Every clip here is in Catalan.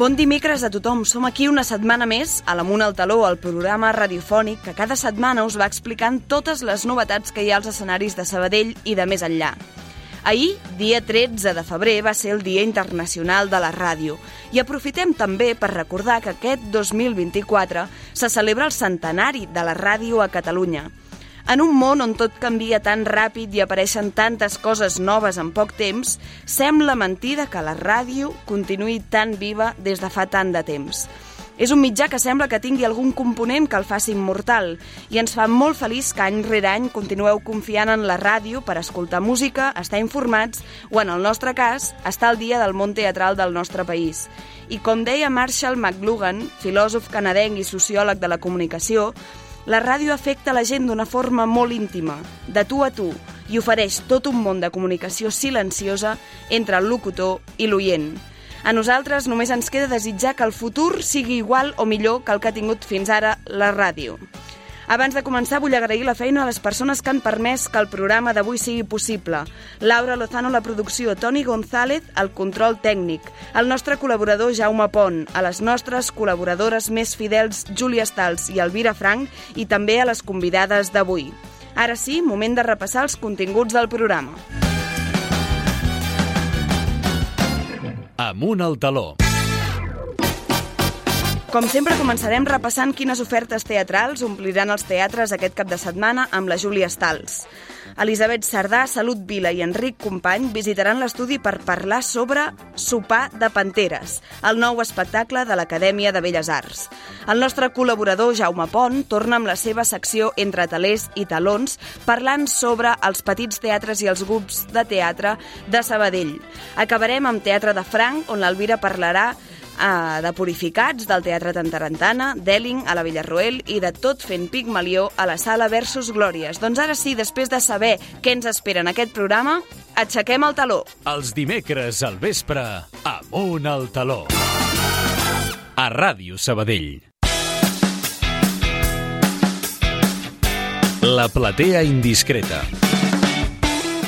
Bon dimecres a tothom. Som aquí una setmana més a l'Amunt al Taló, el programa radiofònic que cada setmana us va explicant totes les novetats que hi ha als escenaris de Sabadell i de més enllà. Ahir, dia 13 de febrer, va ser el Dia Internacional de la Ràdio i aprofitem també per recordar que aquest 2024 se celebra el centenari de la ràdio a Catalunya. En un món on tot canvia tan ràpid i apareixen tantes coses noves en poc temps, sembla mentida que la ràdio continuï tan viva des de fa tant de temps. És un mitjà que sembla que tingui algun component que el faci immortal i ens fa molt feliç que any rere any continueu confiant en la ràdio per escoltar música, estar informats o, en el nostre cas, estar al dia del món teatral del nostre país. I com deia Marshall McLuhan, filòsof canadenc i sociòleg de la comunicació, la ràdio afecta la gent d'una forma molt íntima, de tu a tu, i ofereix tot un món de comunicació silenciosa entre el locutor i l'oient. A nosaltres només ens queda desitjar que el futur sigui igual o millor que el que ha tingut fins ara la ràdio. Abans de començar, vull agrair la feina a les persones que han permès que el programa d'avui sigui possible. Laura Lozano, la producció, Toni González, el control tècnic, el nostre col·laborador Jaume Pont, a les nostres col·laboradores més fidels Júlia Stals i Elvira Frank i també a les convidades d'avui. Ara sí, moment de repassar els continguts del programa. Amunt al taló. Com sempre, començarem repassant quines ofertes teatrals ompliran els teatres aquest cap de setmana amb la Júlia Stals. Elisabet Sardà, Salut Vila i Enric Company visitaran l'estudi per parlar sobre Sopar de Panteres, el nou espectacle de l'Acadèmia de Belles Arts. El nostre col·laborador Jaume Pont torna amb la seva secció Entre talers i talons parlant sobre els petits teatres i els grups de teatre de Sabadell. Acabarem amb Teatre de Franc, on l'Alvira parlarà eh, de Purificats, del Teatre Tantarantana, d'Elling a la Villarroel i de Tot fent Pigmalió a la Sala Versus Glòries. Doncs ara sí, després de saber què ens espera en aquest programa, aixequem el taló. Els dimecres al vespre, amunt al taló. A Ràdio Sabadell. La platea indiscreta.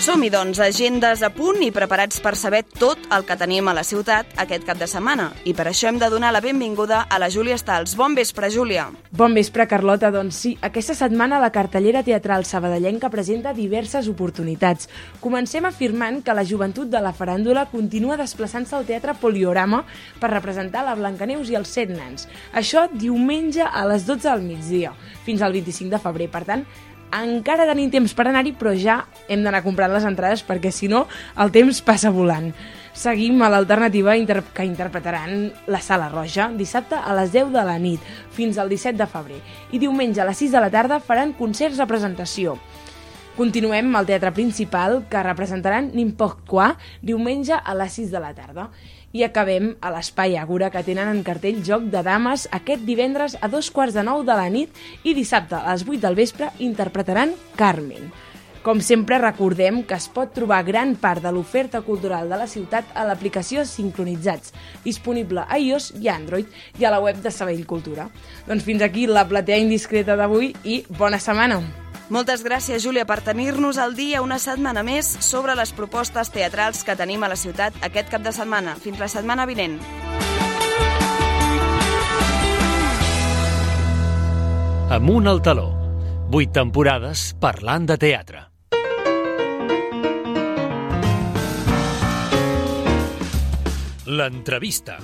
Som-hi, doncs, agendes a punt i preparats per saber tot el que tenim a la ciutat aquest cap de setmana. I per això hem de donar la benvinguda a la Júlia Stals. Bon vespre, Júlia. Bon vespre, Carlota. Doncs sí, aquesta setmana la cartellera teatral sabadellenca presenta diverses oportunitats. Comencem afirmant que la joventut de la faràndula continua desplaçant-se al Teatre Poliorama per representar la Blancaneus i els set nans. Això diumenge a les 12 del migdia, fins al 25 de febrer. Per tant, encara tenim temps per anar-hi, però ja hem d'anar comprant les entrades perquè si no el temps passa volant. Seguim a l'alternativa inter que interpretaran la Sala Roja dissabte a les 10 de la nit fins al 17 de febrer i diumenge a les 6 de la tarda faran concerts de presentació. Continuem al Teatre Principal que representaran N'importe quoi diumenge a les 6 de la tarda. I acabem a l'Espai Agura, que tenen en cartell Joc de Dames aquest divendres a dos quarts de nou de la nit i dissabte a les 8 del vespre interpretaran Carmen. Com sempre, recordem que es pot trobar gran part de l'oferta cultural de la ciutat a l'aplicació Sincronitzats, disponible a iOS i Android i a la web de Sabell Cultura. Doncs fins aquí la platea indiscreta d'avui i bona setmana! Moltes gràcies, Júlia, per tenir-nos al dia una setmana més sobre les propostes teatrals que tenim a la ciutat aquest cap de setmana. Fins la setmana vinent. Amunt al taló. Vuit temporades parlant de teatre. L'entrevista.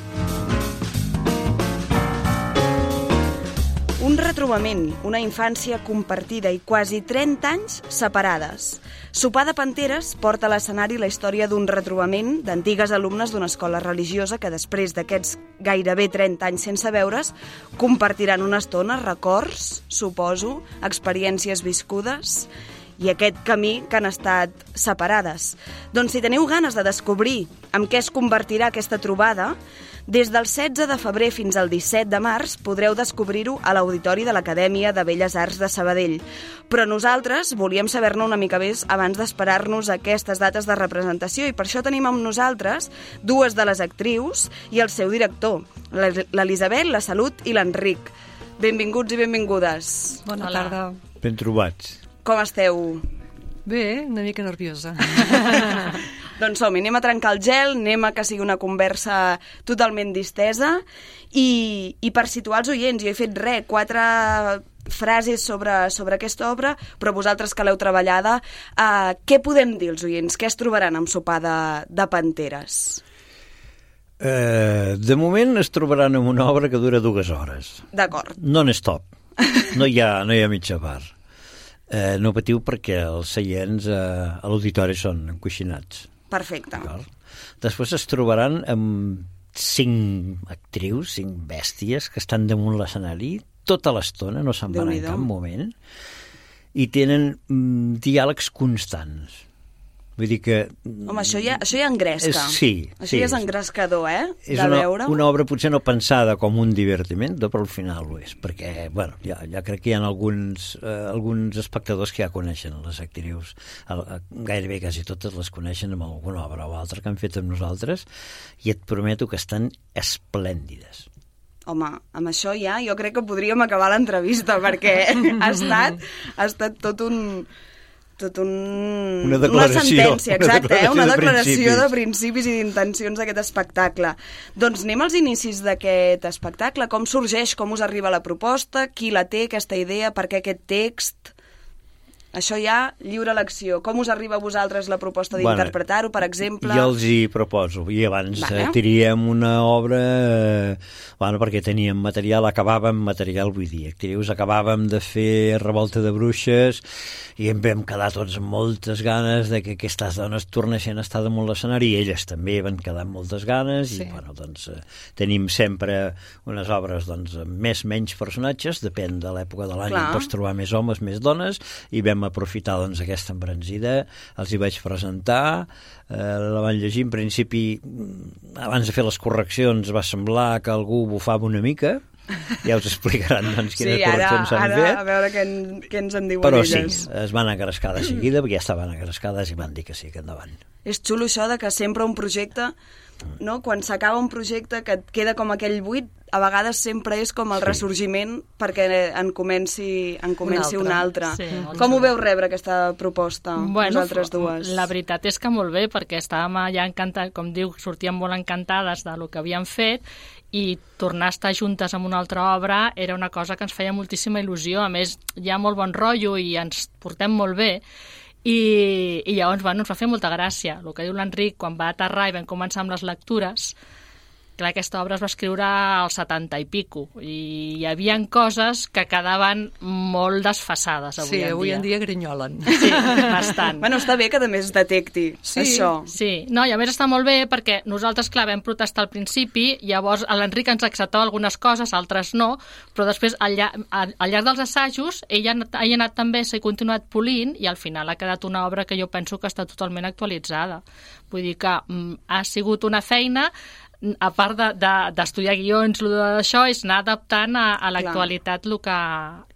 Un retrobament, una infància compartida i quasi 30 anys separades. Sopar de Panteres porta a l'escenari la història d'un retrobament d'antigues alumnes d'una escola religiosa que després d'aquests gairebé 30 anys sense veure's compartiran una estona records, suposo, experiències viscudes i aquest camí que han estat separades. Doncs si teniu ganes de descobrir amb què es convertirà aquesta trobada, des del 16 de febrer fins al 17 de març podreu descobrir-ho a l'Auditori de l'Acadèmia de Belles Arts de Sabadell. Però nosaltres volíem saber-ne una mica més abans d'esperar-nos aquestes dates de representació i per això tenim amb nosaltres dues de les actrius i el seu director, l'Elisabet, la Salut i l'Enric. Benvinguts i benvingudes. Bona Hola. tarda. Ben trobats. Com esteu? Bé, una mica nerviosa. Doncs som anem a trencar el gel, anem a que sigui una conversa totalment distesa i, i per situar els oients, jo he fet res, quatre frases sobre, sobre aquesta obra, però vosaltres que l'heu treballada, eh, què podem dir els oients? Què es trobaran amb sopar de, de Panteres? Eh, de moment es trobaran amb una obra que dura dues hores. D'acord. Non-stop. No hi ha, no hi ha mitja part. Eh, no patiu perquè els seients eh, a l'auditori són encoixinats. Perfecte. Després es trobaran amb cinc actrius, cinc bèsties que estan damunt l'escenari tota l'estona, no se'n van en cap moment, i tenen mm, diàlegs constants. Vull dir que... Home, això ja, això ja engresca. És, sí. Això sí. ja és engrescador, eh? És de una, veure. una obra potser no pensada com un divertiment, però al final ho és, perquè, bueno, ja, ja crec que hi ha alguns, eh, alguns espectadors que ja coneixen les actrius, el, gairebé quasi totes les coneixen amb alguna obra o altra que han fet amb nosaltres, i et prometo que estan esplèndides. Home, amb això ja jo crec que podríem acabar l'entrevista perquè ha estat, ha estat tot un tot un... una, declaració, una sentència, exacte, una declaració, eh? una de, declaració principis. de principis i d'intencions d'aquest espectacle. Doncs anem als inicis d'aquest espectacle. Com sorgeix, com us arriba la proposta, qui la té, aquesta idea, per què aquest text... Això ja, lliure elecció. Com us arriba a vosaltres la proposta d'interpretar-ho, per exemple? Jo els hi proposo, i abans Vale. eh, tríem una obra, eh, bueno, perquè teníem material, acabàvem material, vull dir, actrius, acabàvem de fer Revolta de Bruixes, i em vam quedar tots amb moltes ganes de que aquestes dones tornessin a estar damunt l'escenari, i elles també van quedar amb moltes ganes, sí. i bueno, doncs eh, tenim sempre unes obres doncs, amb més menys personatges, depèn de l'època de l'any, pots trobar més homes, més dones, i vam aprofitar doncs, aquesta embranzida, els hi vaig presentar, eh, la van llegir, en principi, mm, abans de fer les correccions va semblar que algú bufava una mica, ja us explicaran doncs, quines sí, ara, correccions s'han ara, fet. a veure què, en, què ens en diuen Però sí, elles. es van agrescar de seguida, perquè ja estaven agrescades i van dir que sí, que endavant. És xulo això de que sempre un projecte, no? quan s'acaba un projecte que et queda com aquell buit, a vegades sempre és com el Sí. ressorgiment perquè en comenci, en comenci un altre. Sí, molt com ho veu rebre aquesta proposta, vosaltres dues? La veritat és que molt bé, perquè estàvem allà encantats, com diu, sortíem molt encantades de lo que havíem fet i tornar a estar juntes amb una altra obra era una cosa que ens feia moltíssima il·lusió. A més, hi ha molt bon rotllo i ens portem molt bé i, i llavors bueno, ens va fer molta gràcia. El que diu l'Enric, quan va aterrar i vam començar amb les lectures, clar, aquesta obra es va escriure als 70 i pico i hi havia coses que quedaven molt desfasades avui Sí, en avui dia. en dia grinyolen. Sí, bastant. Bueno, està bé que també es detecti Sí. això. Sí, no, i a més està molt bé perquè nosaltres, clar, vam protestar al principi, llavors l'Enric ens acceptava algunes coses, altres no, però després al, llarg, al, al llarg dels assajos ell ha, anat- ell ha anat també, s'ha continuat polint i al final ha quedat una obra que jo penso que està totalment actualitzada. Vull dir que mm, ha sigut una feina a part de- de- d'estudiar de, guions, lo d'això, és anar adaptant a, a l'actualitat el que,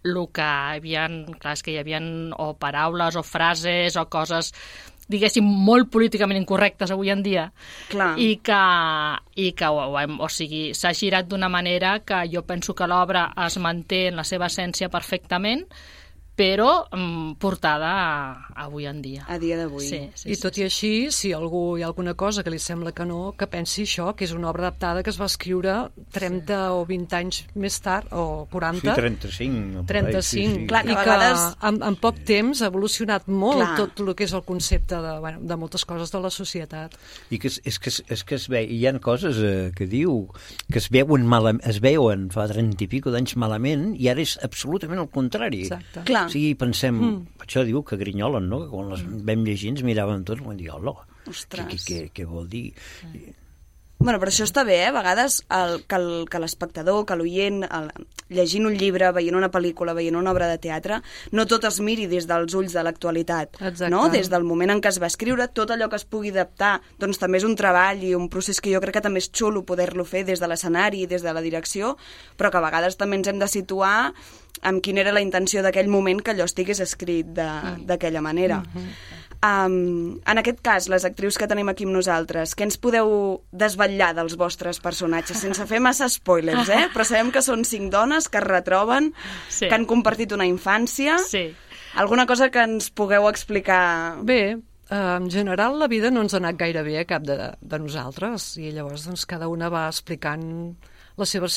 el que hi havia, clar, que hi havia o paraules o frases o coses diguéssim, molt políticament incorrectes avui en dia Clar. i que, i que o, o, o sigui, s'ha girat d'una manera que jo penso que l'obra es manté en la seva essència perfectament però mm, portada a, a avui en dia. A dia d'avui. Sí, sí, I sí, tot i així, si algú hi ha alguna cosa que li sembla que no, que pensi això, que és una obra adaptada que es va escriure 30 o 20 anys més tard, o 40. Sí, 35. per ahí, 35. Sí, sí. Clar, I que vegades- en, en poc temps ha evolucionat molt Clar. tot el que és el concepte de, bueno, de moltes coses de la societat. I que és, és, que, es- és que es ve, hi ha coses eh, que diu que es veuen, malament, es veuen fa 30 i pico d'anys malament i ara és absolutament el contrari. Exacte. Clar. O sigui, pensem, mm. això diu que grinyolen, no? Que quan les vam llegir ens miràvem tots i vam dir, hola, Ostres. què, què, què vol dir? Bueno, però això està bé, eh? A vegades el, que l'espectador, que l'oient, llegint un llibre, veient una pel·lícula, veient una obra de teatre, no tot es miri des dels ulls de l'actualitat. No? Des del moment en què es va escriure, tot allò que es pugui adaptar, doncs també és un treball i un procés que jo crec que també és xulo poder-lo fer des de l'escenari des de la direcció, però que a vegades també ens hem de situar amb quina era la intenció d'aquell moment que allò estigués escrit de- d'aquella manera. Um, en aquest cas, les actrius que tenim aquí amb nosaltres, què ens podeu desvetllar dels vostres personatges? Sense fer massa spoilers, eh? Però sabem que són cinc dones que es retroben, Sí. que han compartit una infància. Sí. Alguna cosa que ens pugueu explicar? Bé, eh, en general la vida no ens ha anat gaire bé a cap de, de nosaltres i llavors doncs, cada una va explicant les seves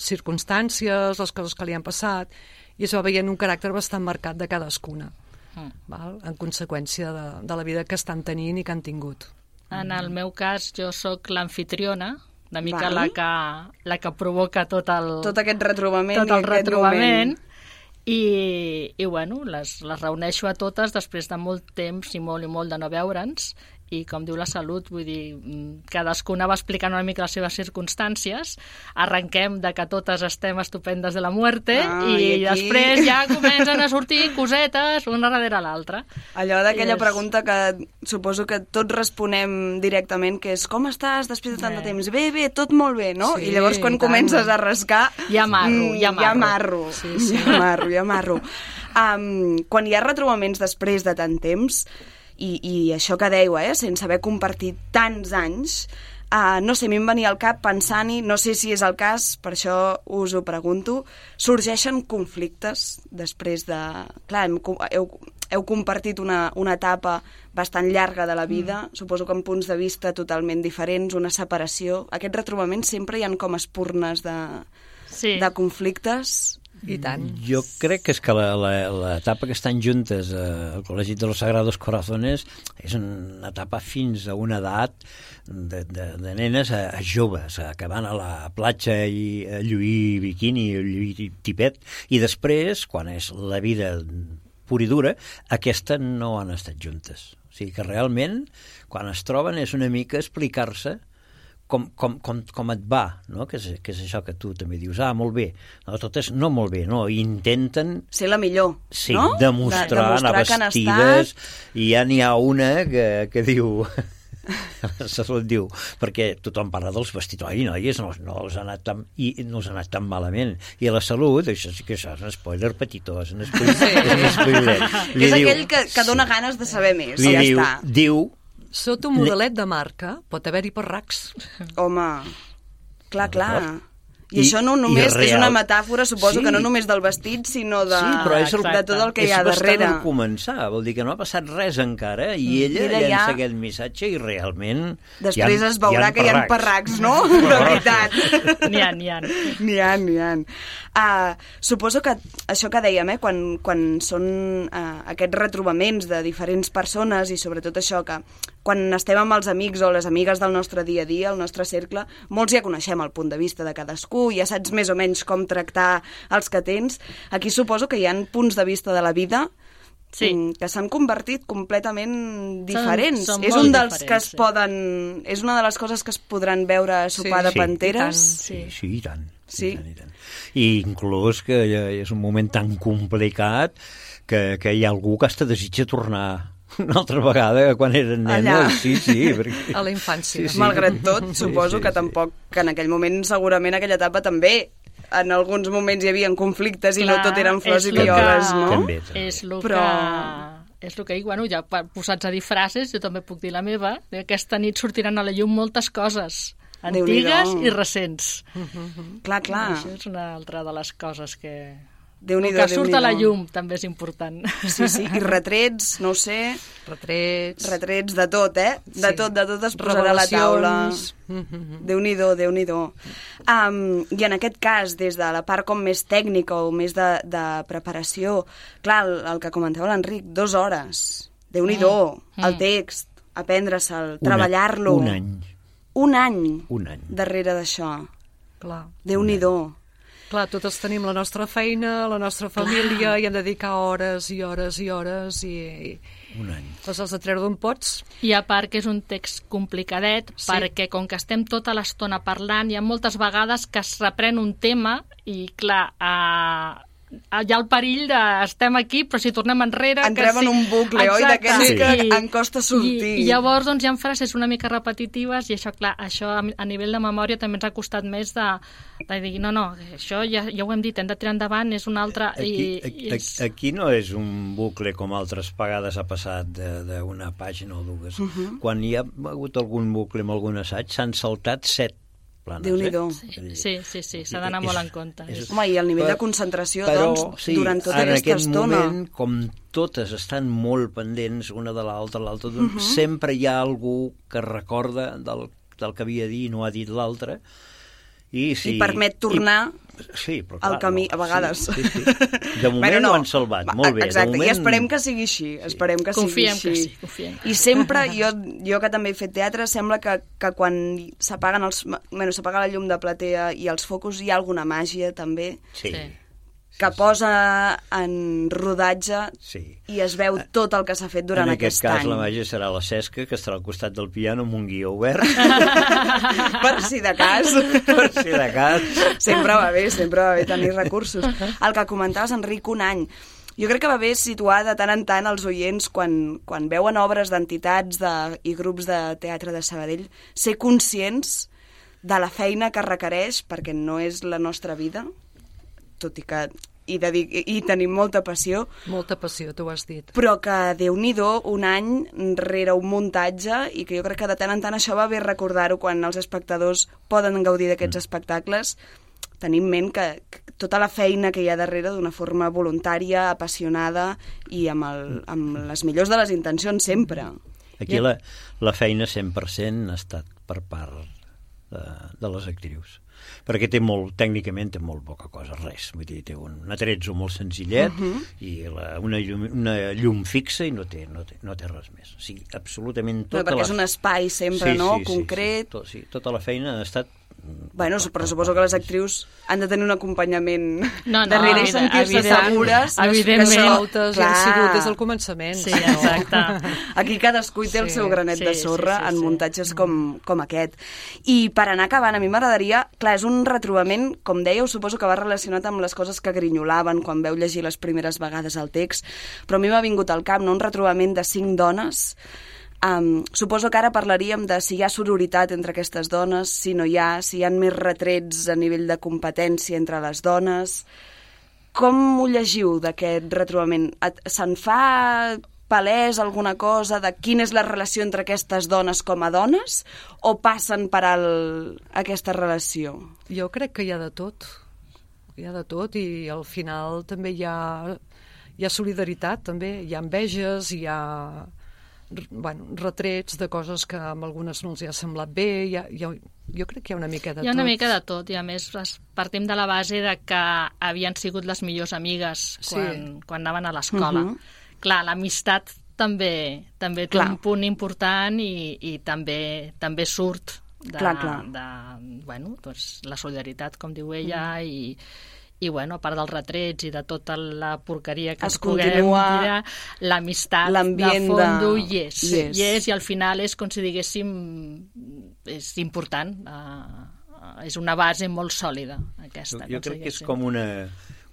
circumstàncies, les coses que li han passat i es va veient un caràcter bastant marcat de cadascuna Mm. val? en conseqüència de, de la vida que estan tenint i que han tingut. En el meu cas, jo sóc l'anfitriona, una mica Val. la que, la que provoca tot el, Tot aquest retrobament tot el retrobament. I, i bueno, les, les reuneixo a totes després de molt temps i molt i molt de no veure'ns i com diu la Salut, vull dir, mm, cadascuna va explicant una mica les seves circumstàncies, arrenquem de que totes estem estupendes de la muerte Ah, i, i aquí- després ja comencen a sortir cosetes una darrere l'altra. Allò d'aquella és- pregunta que suposo que tots responem directament, que és com estàs després de tant de temps? Bé, bé, tot molt bé, no? Sí, I llavors quan tant. comences a rascar... Ja marro, ja Ja marro. marro, Sí, sí. ja marro, ja marro. Um, quan hi ha retrobaments després de tant temps, i, i això que dèiu, eh, sense haver compartit tants anys, uh, no sé, a mi em venia al cap pensant-hi, no sé si és el cas, per això us ho pregunto, sorgeixen conflictes després de... Clar, hem, heu, heu compartit una, una etapa bastant llarga de la vida, mm. suposo que amb punts de vista totalment diferents, una separació. Aquests retrobaments sempre hi han com espurnes de, Sí. de conflictes. I tant. Jo crec que és que l'etapa que estan juntes eh, al Col·legi de los Sagrados Corazones és una etapa fins a una edat de, de, de nenes a, a joves, a, que van a la platja i a lluir biquini, a lluir tipet, i després, quan és la vida pura i dura, aquesta no han estat juntes. O sigui que realment, quan es troben, és una mica explicar-se com, com, com, com et va, no? que, és, que és això que tu també dius, ah, molt bé, no, tot és no molt bé, no, intenten Ser la millor, sí, no? demostrar, de, demostrar anar vestides, estat... i ja n'hi ha una que, que diu... Salut diu, perquè tothom parla dels vestits, oi, noies, no, no els ha anat tan, i no els ha anat tan malament. I a la Salut, això sí que això és un spoiler petitó, és un spoiler. Sí. És, un spoiler. És aquell que, que dona ganes de saber més, li ja diu, està. diu, Sota un modelet de marca pot haver-hi parracs. Home, clar, clar. I, I- això no només és una metàfora, suposo Sí. que no només del vestit, sinó de, Sí, però és el- de tot el que hi ha és darrere. bastant al començar, vol dir que no ha passat res encara i ella Ella llença ja- aquest missatge i realment... Després hi ha, es veurà que hi ha parracs, no? De veritat. N'hi ha, n'hi ha. N'hi ha, n'hi ha. Uh, suposo que això que dèiem, eh, quan, quan són uh, aquests retrobaments de diferents persones i sobretot això que quan estem amb els amics o les amigues del nostre dia a dia, el nostre cercle, molts ja coneixem el punt de vista de cadascú, ja saps més o menys com tractar els que tens. Aquí suposo que hi ha punts de vista de la vida Sí. mm, que s'han convertit completament diferents. són és molt un dels que es sí. poden... És una de les coses que es podran veure a sopar Sí, de sí, i panteres. Sí, sí, i tant. Sí. I, tant, i, tant. I inclús que ja és un moment tan complicat que, que hi ha algú que hasta desitja tornar una altra vegada quan eren Allà. nenes. Sí, sí. Perquè... A la infància. Sí, sí. Malgrat tot, suposo sí, que sí. tampoc, que en aquell moment, segurament, aquella etapa també, en alguns moments hi havia conflictes i no Clar, tot eren flors i violes, que- no? També, també. És el Però- que... És el que dic, bueno, ja posats a dir frases, jo també puc dir la meva, que aquesta nit sortiran a la llum moltes coses, antigues i recents. Clar, clar. Això és una altra de les coses que... Déu-n'hi-do, que surt a la llum també és important. Sí, sí, i retrets, no ho sé, Retrets. retrets de tot, eh? De Sí. tot, de tot es posarà a la taula. Revelacions. Mhm. Déu-n'hi-do, déu nhi déu um, I en aquest cas, des de la part com més tècnica o més de, de preparació, clar, el, el que comentava l'Enric, dues hores, Déu-n'hi-do, Mm. el text, aprendre-se'l, treballar-lo. Un any. Un any Un any. darrere d'això. Clar. Déu-n'hi-do. Clar, totes tenim la nostra feina, la nostra família, i hem de dedicar hores i hores i hores, i, i Un any. les has de treure d'on pots. I a part que és un text complicadet, Sí. perquè com que estem tota l'estona parlant, hi ha moltes vegades que es reprèn un tema i, clar, eh, hi ha el perill de estem aquí, però si tornem enrere... Entrem que en un bucle, oi? Exacte. D'aquells que I- en costa sortir. I, I llavors doncs, hi ha frases una mica repetitives i això, clar, això a, a nivell de memòria també ens ha costat més de, de dir, no, no, això ja, ja ho hem dit, hem de tirar endavant, és un altre... Aquí, i, aquí, i és... aquí no és un bucle com altres vegades ha passat de- d'una pàgina o dues. Uh -huh. Quan hi ha hagut algun bucle amb algun assaig, s'han saltat set planes. Déu-n'hi-do. Eh? Vull dir, Sí, sí, sí, s'ha d'anar és- molt en compte. és- Home, i el nivell Però- de concentració, però, doncs, sí, durant tota en aquesta aquest estona. moment, com totes estan molt pendents una de l'altra, l'altra, doncs Mhm. sempre hi ha algú que recorda del, del que havia dit i no ha dit l'altre, i, sí, I permet tornar i, sí, però, al clar, camí, no, a vegades. Sí, sí, sí. De moment no. ho han salvat, Va, molt bé. Exacte, de moment... i esperem que sigui així, esperem que Confiem sigui que així. sí, confiem. I sempre, jo, jo que també he fet teatre, sembla que, que quan s'apaguen els... Bueno, s'apaga la llum de platea i els focus hi ha alguna màgia, també, Sí, Sí. Que posa en rodatge sí. i es veu tot el que s'ha fet durant en aquest aquest cas any. la màgia serà la Cesca, que estarà al costat del piano amb un guió obert, per si de cas. per si de cas. sempre va bé, sempre va bé tenir recursos. El que comentaves, Enric, un any. Jo crec que va bé situar de tant en tant els oients quan, quan veuen obres d'entitats de, i grups de teatre de Sabadell, ser conscients de la feina que requereix, perquè no és la nostra vida, tot i que hi, dedic, hi tenim molta passió, Molta passió, tu ho has dit. però que déu nhi un any rere un muntatge i que jo crec que de tant en tant això va bé recordar-ho quan els espectadors poden gaudir d'aquests espectacles tenir en ment que, que tota la feina que hi ha darrere d'una forma voluntària, apassionada i amb, el, amb les millors de les intencions sempre. Aquí la, la feina 100% ha estat per part de, de les actrius perquè té molt, tècnicament té molt poca cosa, res. Vull dir, té un, un atrezzo molt senzillet uh -huh. i la, una, llum, una llum fixa i no té, no té, no té res més. O sigui, absolutament Tota tota perquè la... és un espai sempre, sí, no?, sí, concret. Sí, sí, tot, sí, tota la feina ha estat... Bueno, però suposo que les actrius han de tenir un acompanyament No, no, darrere i sentir-se evident- segures. evidentment. que això- hi han sigut des del començament. Sí, no? exacte. Aquí cadascú hi té el Sí, seu granet sí, de sí, sorra sí, en sí. muntatges com, com aquest. I per anar acabant, a mi m'agradaria... Clar, és un retrobament, com dèieu, suposo que va relacionat amb les coses que grinyolaven quan veu llegir les primeres vegades el text, però a mi m'ha vingut al cap no? un retrobament de cinc dones Um, suposo que ara parlaríem de si hi ha sororitat entre aquestes dones, si no hi ha, si hi ha més retrets a nivell de competència entre les dones. Com ho llegiu d'aquest retrobament? Et- Se'n fa palès alguna cosa de quina és la relació entre aquestes dones com a dones o passen per al, aquesta relació? Jo crec que hi ha de tot. Hi ha de tot i al final també hi ha, hi ha solidaritat, també. Hi ha enveges, hi ha bueno, retrets de coses que amb algunes no els hi ha semblat bé. Hi ha, hi ha, jo crec que hi ha una mica de Hi ha una tot. mica de tot, i a més partim de la base de que havien sigut les millors amigues Sí. quan, quan anaven a l'escola. Mhm. Clar, l'amistat també també té Clar. un punt important i, i també també surt de, Clar, clar. de bueno, doncs, la solidaritat, com diu ella, i, i bueno, a part dels retrets i de tota la porqueria que Es ens puguem continua mirar, l'amistat de l'ambient de- fondo hi és, és. hi és i al final és com si diguéssim és important uh, és una base molt sòlida aquesta, Jo, jo crec que és com una,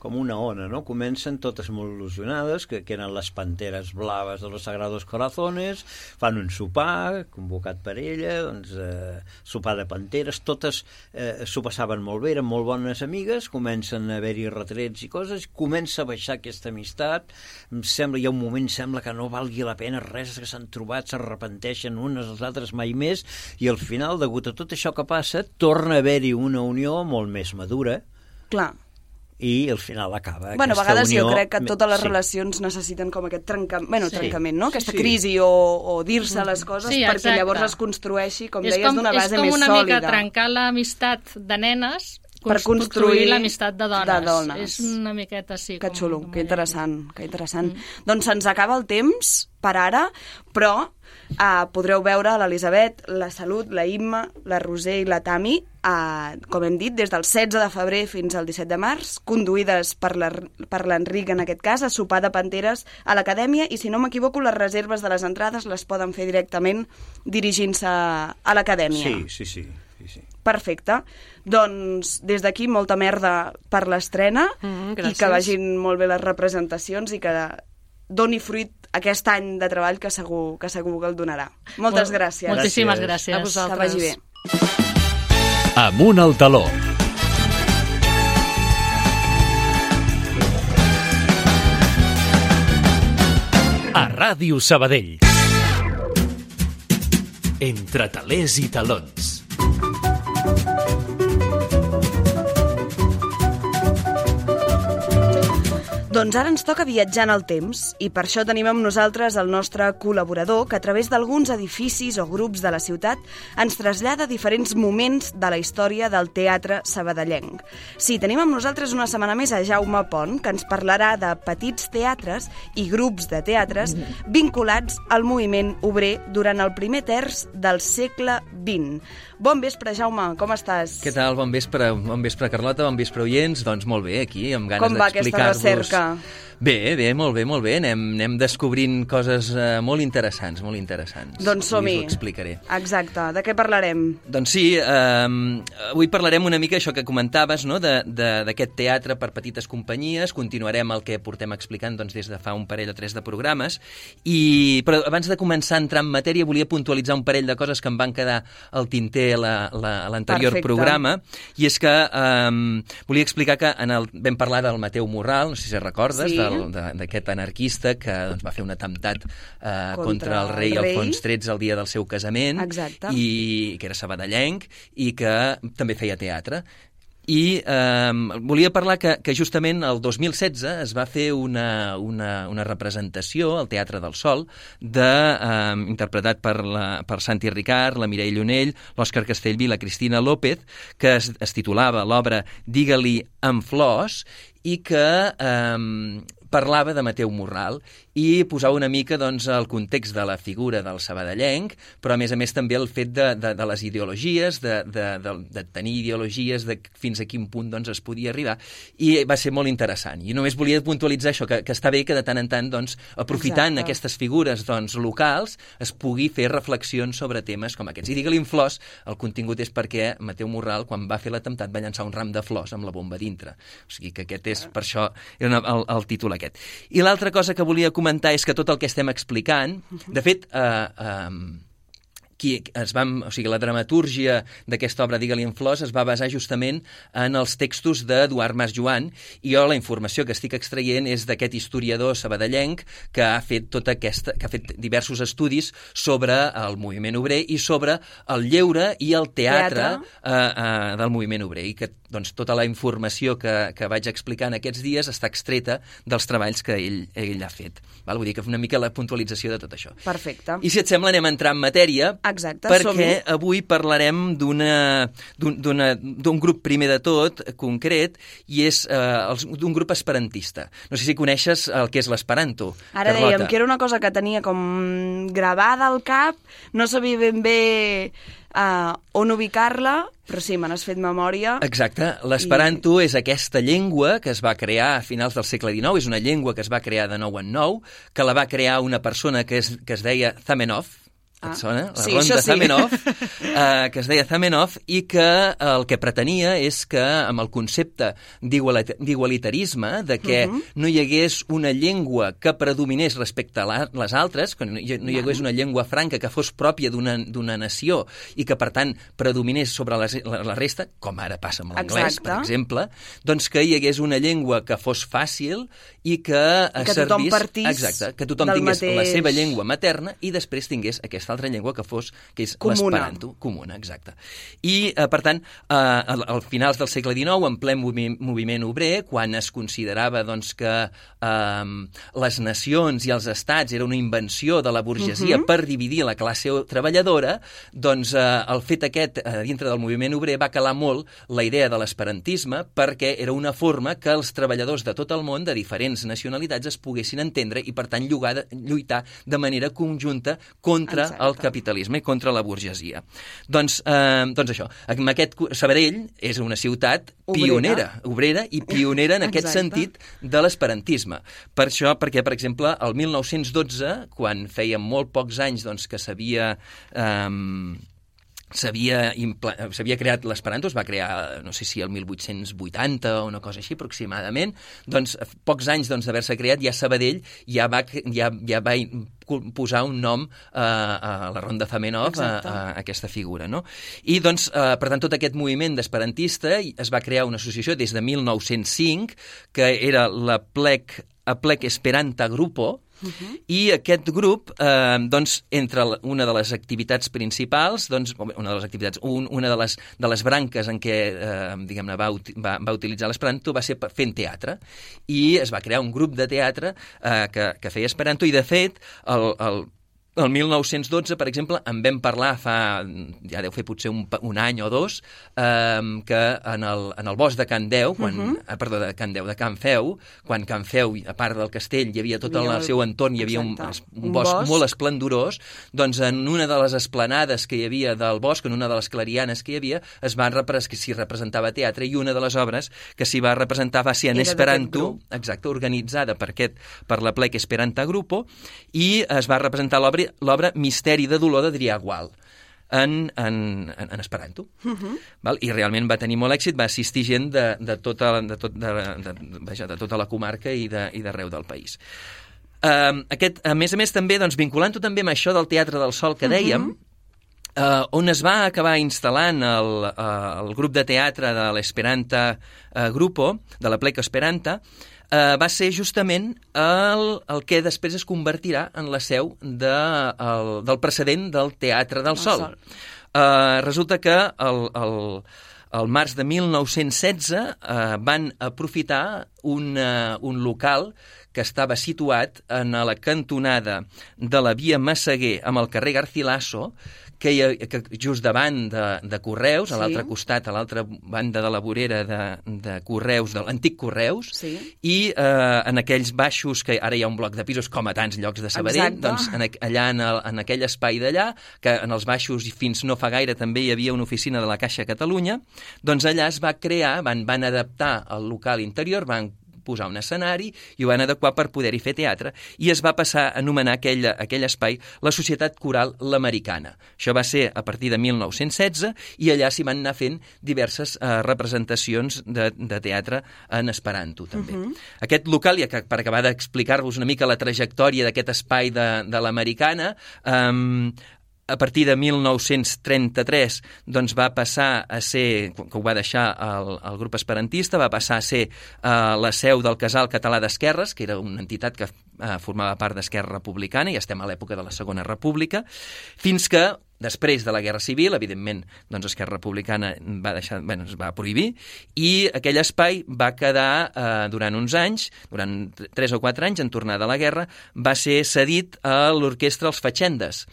com una ona, no? Comencen totes molt il·lusionades, que, que eren les panteres blaves de los Sagrados Corazones, fan un sopar, convocat per ella, doncs, eh, sopar de panteres, totes eh, s'ho passaven molt bé, eren molt bones amigues, comencen a haver-hi retrets i coses, comença a baixar aquesta amistat, em sembla, hi ha un moment, sembla que no valgui la pena res, que s'han trobat, s'arrepenteixen unes als altres mai més, i al final, degut a tot això que passa, torna a haver-hi una unió molt més madura, Clar. I al final acaba Bueno, a aquesta vegades unió... jo crec que totes les sí. relacions necessiten com aquest trencament, bueno, Sí. trencament, no? Aquesta Sí. crisi o, o dir-se les coses Sí, perquè llavors es construeixi, com és deies, d'una base és com més una sòlida. mica trencar l'amistat de nenes Per construir l'amistat de dones. de dones. És una miqueta així. Que com- xulo, com que interessant, que interessant. Mm. Doncs se'ns acaba el temps per ara, però uh, podreu veure l'Elisabet, la Salut, la Imma, la Roser i la Tami, uh, com hem dit, des del 16 de febrer fins al 17 de març, conduïdes per l'Enric, en aquest cas, a sopar de panteres a l'acadèmia, i si no m'equivoco, les reserves de les entrades les poden fer directament dirigint-se a l'acadèmia. Sí, sí, sí. Perfecte. Doncs des d'aquí molta merda per l'estrena Mm, i gràcies. que vagin molt bé les representacions i que doni fruit aquest any de treball que segur que segur que el donarà. Moltes Molt- gràcies. Moltíssimes Gràcies. gràcies. A vosaltres. Que vagi bé. Amunt al taló. A Ràdio Sabadell. Entre talers i talons. Doncs ara ens toca viatjar en el temps i per això tenim amb nosaltres el nostre col·laborador que a través d'alguns edificis o grups de la ciutat ens trasllada a diferents moments de la història del teatre sabadellenc. Sí, tenim amb nosaltres una setmana més a Jaume Pont que ens parlarà de petits teatres i grups de teatres vinculats al moviment obrer durant el primer terç del segle XX. Bon vespre, Jaume, com estàs? Què tal? Bon vespre, bon vespre Carlota, bon vespre oients. Doncs molt bé, aquí, amb ganes Com va aquesta d'explicar-vos... recerca? Bé, bé, molt bé, molt bé. Anem, anem descobrint coses eh, molt interessants, molt interessants. Doncs som-hi. Us ho explicaré. Exacte. De què parlarem? Doncs sí, eh, avui parlarem una mica això que comentaves, no? de- de- d'aquest teatre per petites companyies. Continuarem el que portem explicant doncs, des de fa un parell o tres de programes. I, però abans de començar a entrar en matèria, volia puntualitzar un parell de coses que em van quedar al tinter a la- la- l'anterior Perfecte. programa. I és que eh, volia explicar que en el, vam parlar del Mateu Morral, no sé si recordes, Sí. d'aquest anarquista que doncs, va fer un atemptat eh, Contra contra el rei el rei. Alfons XIII el dia del seu casament Exacte. i que era sabadellenc i que també feia teatre. I eh, volia parlar que, que justament el 2016 es va fer una, una, una representació al Teatre del Sol de, eh, interpretat per, la, per Santi Ricard, la Mireia Llunell, l'Òscar Castellví la Cristina López, que es, es titulava l'obra Digue-li amb flors i que eh, parlava de Mateu Morral i posava una mica doncs, el context de la figura del sabadellenc, però a més a més també el fet de, de, de les ideologies, de, de, de, de tenir ideologies, de fins a quin punt doncs, es podia arribar, i va ser molt interessant. I només volia puntualitzar això, que, que està bé que de tant en tant, doncs, aprofitant Exacte. aquestes figures doncs, locals, es pugui fer reflexions sobre temes com aquests. I digue-li en flors, el contingut és perquè Mateu Morral, quan va fer l'atemptat, va llançar un ram de flors amb la bomba dintre. O sigui que aquest és, per això, era una, el, el títol aquest. I l'altra cosa que volia comentar és que tot el que estem explicant, de fet, eh, eh, qui es va, o sigui, la dramatúrgia d'aquesta obra Digue-li en flors es va basar justament en els textos d'Eduard Mas Joan i jo la informació que estic extraient és d'aquest historiador sabadellenc que ha fet tota aquesta, que ha fet diversos estudis sobre el moviment obrer i sobre el lleure i el teatre, Teatre. eh, eh, del moviment obrer i que doncs, tota la informació que, que vaig explicar en aquests dies està extreta dels treballs que ell, ell ha fet. Val? Vull dir que una mica la puntualització de tot això. Perfecte. I si et sembla anem a entrar en matèria Exacte, perquè avui parlarem d'un grup primer de tot concret i és eh, d'un grup esperantista. No sé si coneixes el que és l'esperanto. Ara Carlota. dèiem que era una cosa que tenia com gravada al cap, no sabia ben bé uh, on ubicar-la, però sí, me n'has fet memòria. Exacte. L'esperanto és aquesta llengua que es va crear a finals del segle XIX, és una llengua que es va crear de nou en nou, que la va crear una persona que es, que es deia Zamenhof, Ah, et sona? La sí, ronda sí. Zamenhof, eh, que es deia Zamenhof, i que el que pretenia és que amb el concepte d'igualit- d'igualitarisme, de que Mhm. no hi hagués una llengua que predominés respecte a la, les altres, que no hi, no hi hagués una llengua franca que fos pròpia d'una nació i que, per tant, predominés sobre la, la, la resta, com ara passa amb l'anglès, per exemple, doncs que hi hagués una llengua que fos fàcil i que, I que tothom servís... partís Exacte, que tothom tingués la mateix- seva llengua materna i després tingués aquesta altra llengua que fos, que és l'esperanto, comuna, exacte. I, eh, per tant, eh, al, al finals del segle XIX, en ple movi moviment obrer, quan es considerava doncs, que eh, les nacions i els estats era una invenció de la burgesia per dividir la classe treballadora, doncs eh, el fet aquest, eh, dintre del moviment obrer, va calar molt la idea de l'esperantisme perquè era una forma que els treballadors de tot el món, de diferents nacionalitats, es poguessin entendre i, per tant, llugar de, lluitar de manera conjunta contra Exacte. el capitalisme i contra la burgesia. Doncs, eh, doncs això, amb aquest, Sabadell és una ciutat Obrera. pionera, obrera i pionera en aquest sentit de l'esperantisme. Per això, perquè, per exemple, el 1912, quan feia molt pocs anys doncs, que s'havia... Eh, s'havia creat l'esperanto, es va crear, no sé si el 1880 o una cosa així aproximadament, doncs pocs anys doncs, d'haver-se creat, ja Sabadell ja va, ja, ja va posar un nom eh, a la Ronda Zamenhof, a, a, aquesta figura. No? I, doncs, eh, per tant, tot aquest moviment d'esperantista es va crear una associació des de 1905, que era la plec Aplec Esperanta Grupo, Uh -huh. I aquest grup, eh, doncs, entre una de les activitats principals, doncs, una de les activitats, un, una de les, de les branques en què, eh, diguem-ne, va, va, va utilitzar l'esperanto va ser fent teatre. I es va crear un grup de teatre eh, que, que feia esperanto i, de fet, el, el el 1912, per exemple, en vam parlar fa, ja deu fer potser un, un any o dos, eh, que en el, en el bosc de Can Deu, quan, uh Mhm. -huh. perdó, de Can Deu, de Can Feu, quan Can Feu, a part del castell, hi havia tot Hi havia el el- seu entorn, hi havia un, exacte, un, un bosc, bosc. molt esplendorós, doncs en una de les esplanades que hi havia del bosc, en una de les clarianes que hi havia, es va repres que s'hi representava teatre i una de les obres que s'hi va representar va ser en Era Esperanto, exacte, organitzada per, aquest, per la plec Esperanta Grupo, i es va representar l'obra l'obra Misteri de dolor d'Adrià Gual en, en, en, en esperanto. Uh -huh. Val? I realment va tenir molt èxit, va assistir gent de, de, tota, de, tot, de, de, de, vaja, de tota la comarca i de- i d'arreu del país. Uh, aquest, a més a més, també, doncs, vinculant-ho també amb això del Teatre del Sol que dèiem, uh -huh. Uh, on es va acabar instal·lant el, uh, el grup de teatre de l'Esperanta uh, Grupo, de la Pleca Esperanta, uh, va ser justament el, el que després es convertirà en la seu de, el, del precedent del Teatre del Sol. Sol. Uh, resulta que el, el, el març de 1916 eh, van aprofitar un, uh, un local que estava situat en la cantonada de la via Massaguer amb el carrer Garcilaso, que, hi ha, que just davant de, de Correus, a Sí. l'altre costat, a l'altra banda de la vorera de, de Correus, de l'antic Correus, Sí. i eh, en aquells baixos, que ara hi ha un bloc de pisos, com a tants llocs de Sabadell, Exacte. doncs en, allà en, el, en aquell espai d'allà, que en els baixos i fins no fa gaire també hi havia una oficina de la Caixa Catalunya, doncs allà es va crear, van, van adaptar el local interior, van posar un escenari i ho van adequar per poder-hi fer teatre i es va passar a anomenar aquell, aquell espai la Societat Coral L'Americana. Això va ser a partir de 1916 i allà s'hi van anar fent diverses eh, representacions de, de teatre en esperanto també. Uh -huh. Aquest local, ja que per acabar d'explicar-vos una mica la trajectòria d'aquest espai de, de l'Americana, eh, a partir de 1933 doncs va passar a ser, que ho va deixar el, el grup esperantista, va passar a ser eh, la seu del Casal Català d'Esquerres, que era una entitat que eh, formava part d'Esquerra Republicana, i estem a l'època de la Segona República, fins que després de la Guerra Civil, evidentment, doncs Esquerra Republicana va deixar, bueno, es va prohibir, i aquell espai va quedar eh, durant uns anys, durant tres o quatre anys, en tornar de la guerra, va ser cedit a l'orquestra Els Fatxendes,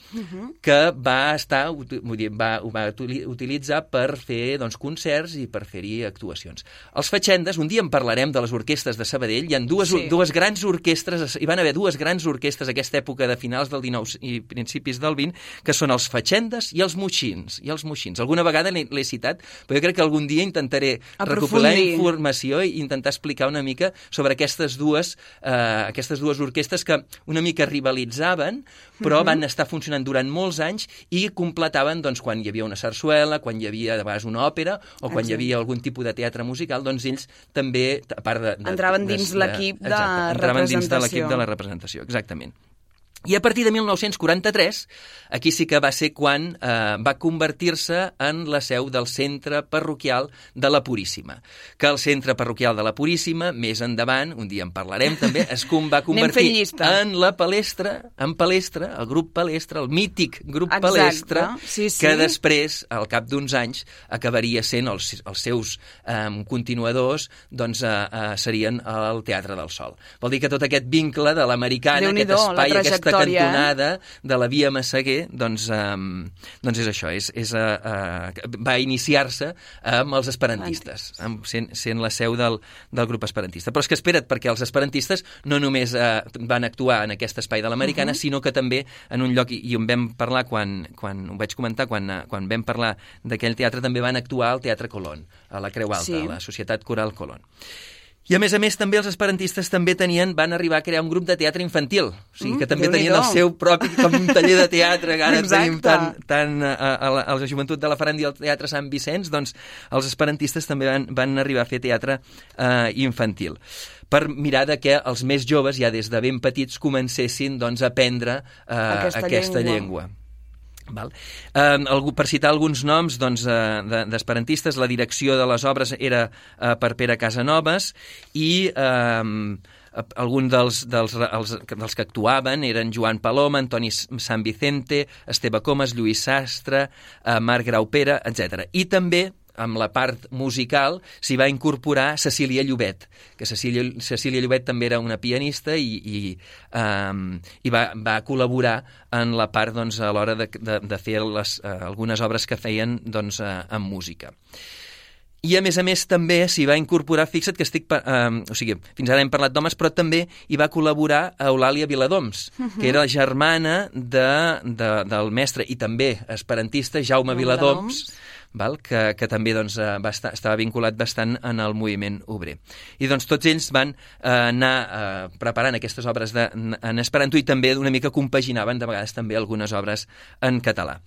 que va estar, vull dir, va, ho va utili- utilitzar per fer doncs, concerts i per fer-hi actuacions. Els Fatxendes, un dia en parlarem de les orquestres de Sabadell, hi ha dues, Sí. dues grans orquestres, hi van haver dues grans orquestres a aquesta època de finals del 19 i principis del 20, que són els Fatxendes i els Moixins. I els Moixins. Alguna vegada l'he citat, però jo crec que algun dia intentaré recopilar informació i intentar explicar una mica sobre aquestes dues, eh, aquestes dues orquestres que una mica rivalitzaven, però van estar funcionant durant molts anys i completaven doncs, quan hi havia una sarsuela, quan hi havia de vegades una òpera o quan hi Exacte. havia algun tipus de teatre musical, doncs ells també, a part de... de Entraven dins l'equip de exacte, entraven dins de l'equip representació. de la representació, exactament. I a partir de 1943, aquí sí que va ser quan eh, va convertir-se en la seu del centre parroquial de la Puríssima. Que el centre parroquial de la Puríssima, més endavant, un dia en parlarem també, es com va convertir en la palestra, en palestra, el grup palestra, el mític grup Exacte, palestra, sí, sí. que després, al cap d'uns anys, acabaria sent els, els seus eh, continuadors, doncs eh, eh, serien el Teatre del Sol. Vol dir que tot aquest vincle de l'americana, aquest espai, aquesta trajectòria, eh? cantonada de la via Massaguer, doncs, um, doncs és això, és, és, uh, uh, va iniciar-se amb els esperantistes, amb, sent, sent la seu del, del grup esperantista. Però és que espera't, perquè els esperantistes no només uh, van actuar en aquest espai de l'americana, uh -huh. sinó que també en un lloc, i, i on vam parlar quan, quan ho vaig comentar, quan, uh, quan vam parlar d'aquell teatre, també van actuar al Teatre Colón, a la Creu Alta, Sí. a la Societat Coral Colón. I a més a més també els esperantistes també tenien, van arribar a crear un grup de teatre infantil, o sigui que Mm, també tenien el seu propi com un taller de teatre que ara Exacte. tenim tan, tan a, a, la, a la joventut de la Faràndia al Teatre Sant Vicenç, doncs els esperantistes també van, van arribar a fer teatre eh, infantil per mirar de que els més joves, ja des de ben petits, comencessin doncs, a aprendre eh, Aquesta aquesta, llengua. llengua. Val. Eh, algú, per citar alguns noms doncs, eh, de- d'esperantistes, la direcció de les obres era eh, per Pere Casanovas i eh, alguns dels, dels, els, dels que actuaven eren Joan Paloma, Antoni San Vicente, Esteve Comas, Lluís Sastre, eh, Marc Graupera, etc. I també amb la part musical s'hi va incorporar Cecília Llobet, que Cecília, Cecília Llobet també era una pianista i, i, um, i va, va col·laborar en la part doncs, a l'hora de, de, de fer les, uh, algunes obres que feien doncs, uh, en música. I, a més a més, també s'hi va incorporar, fixa't que estic... Eh, o sigui, fins ara hem parlat d'homes, però també hi va col·laborar Eulàlia Viladoms, uh -huh. que era la germana de, de, del mestre i també esperantista Jaume Viladoms, Viladoms val? Que, que també doncs, eh, va estar, estava vinculat bastant en el moviment obrer. I doncs tots ells van eh, anar eh, preparant aquestes obres de, en esperanto i també una mica compaginaven de vegades també algunes obres en català.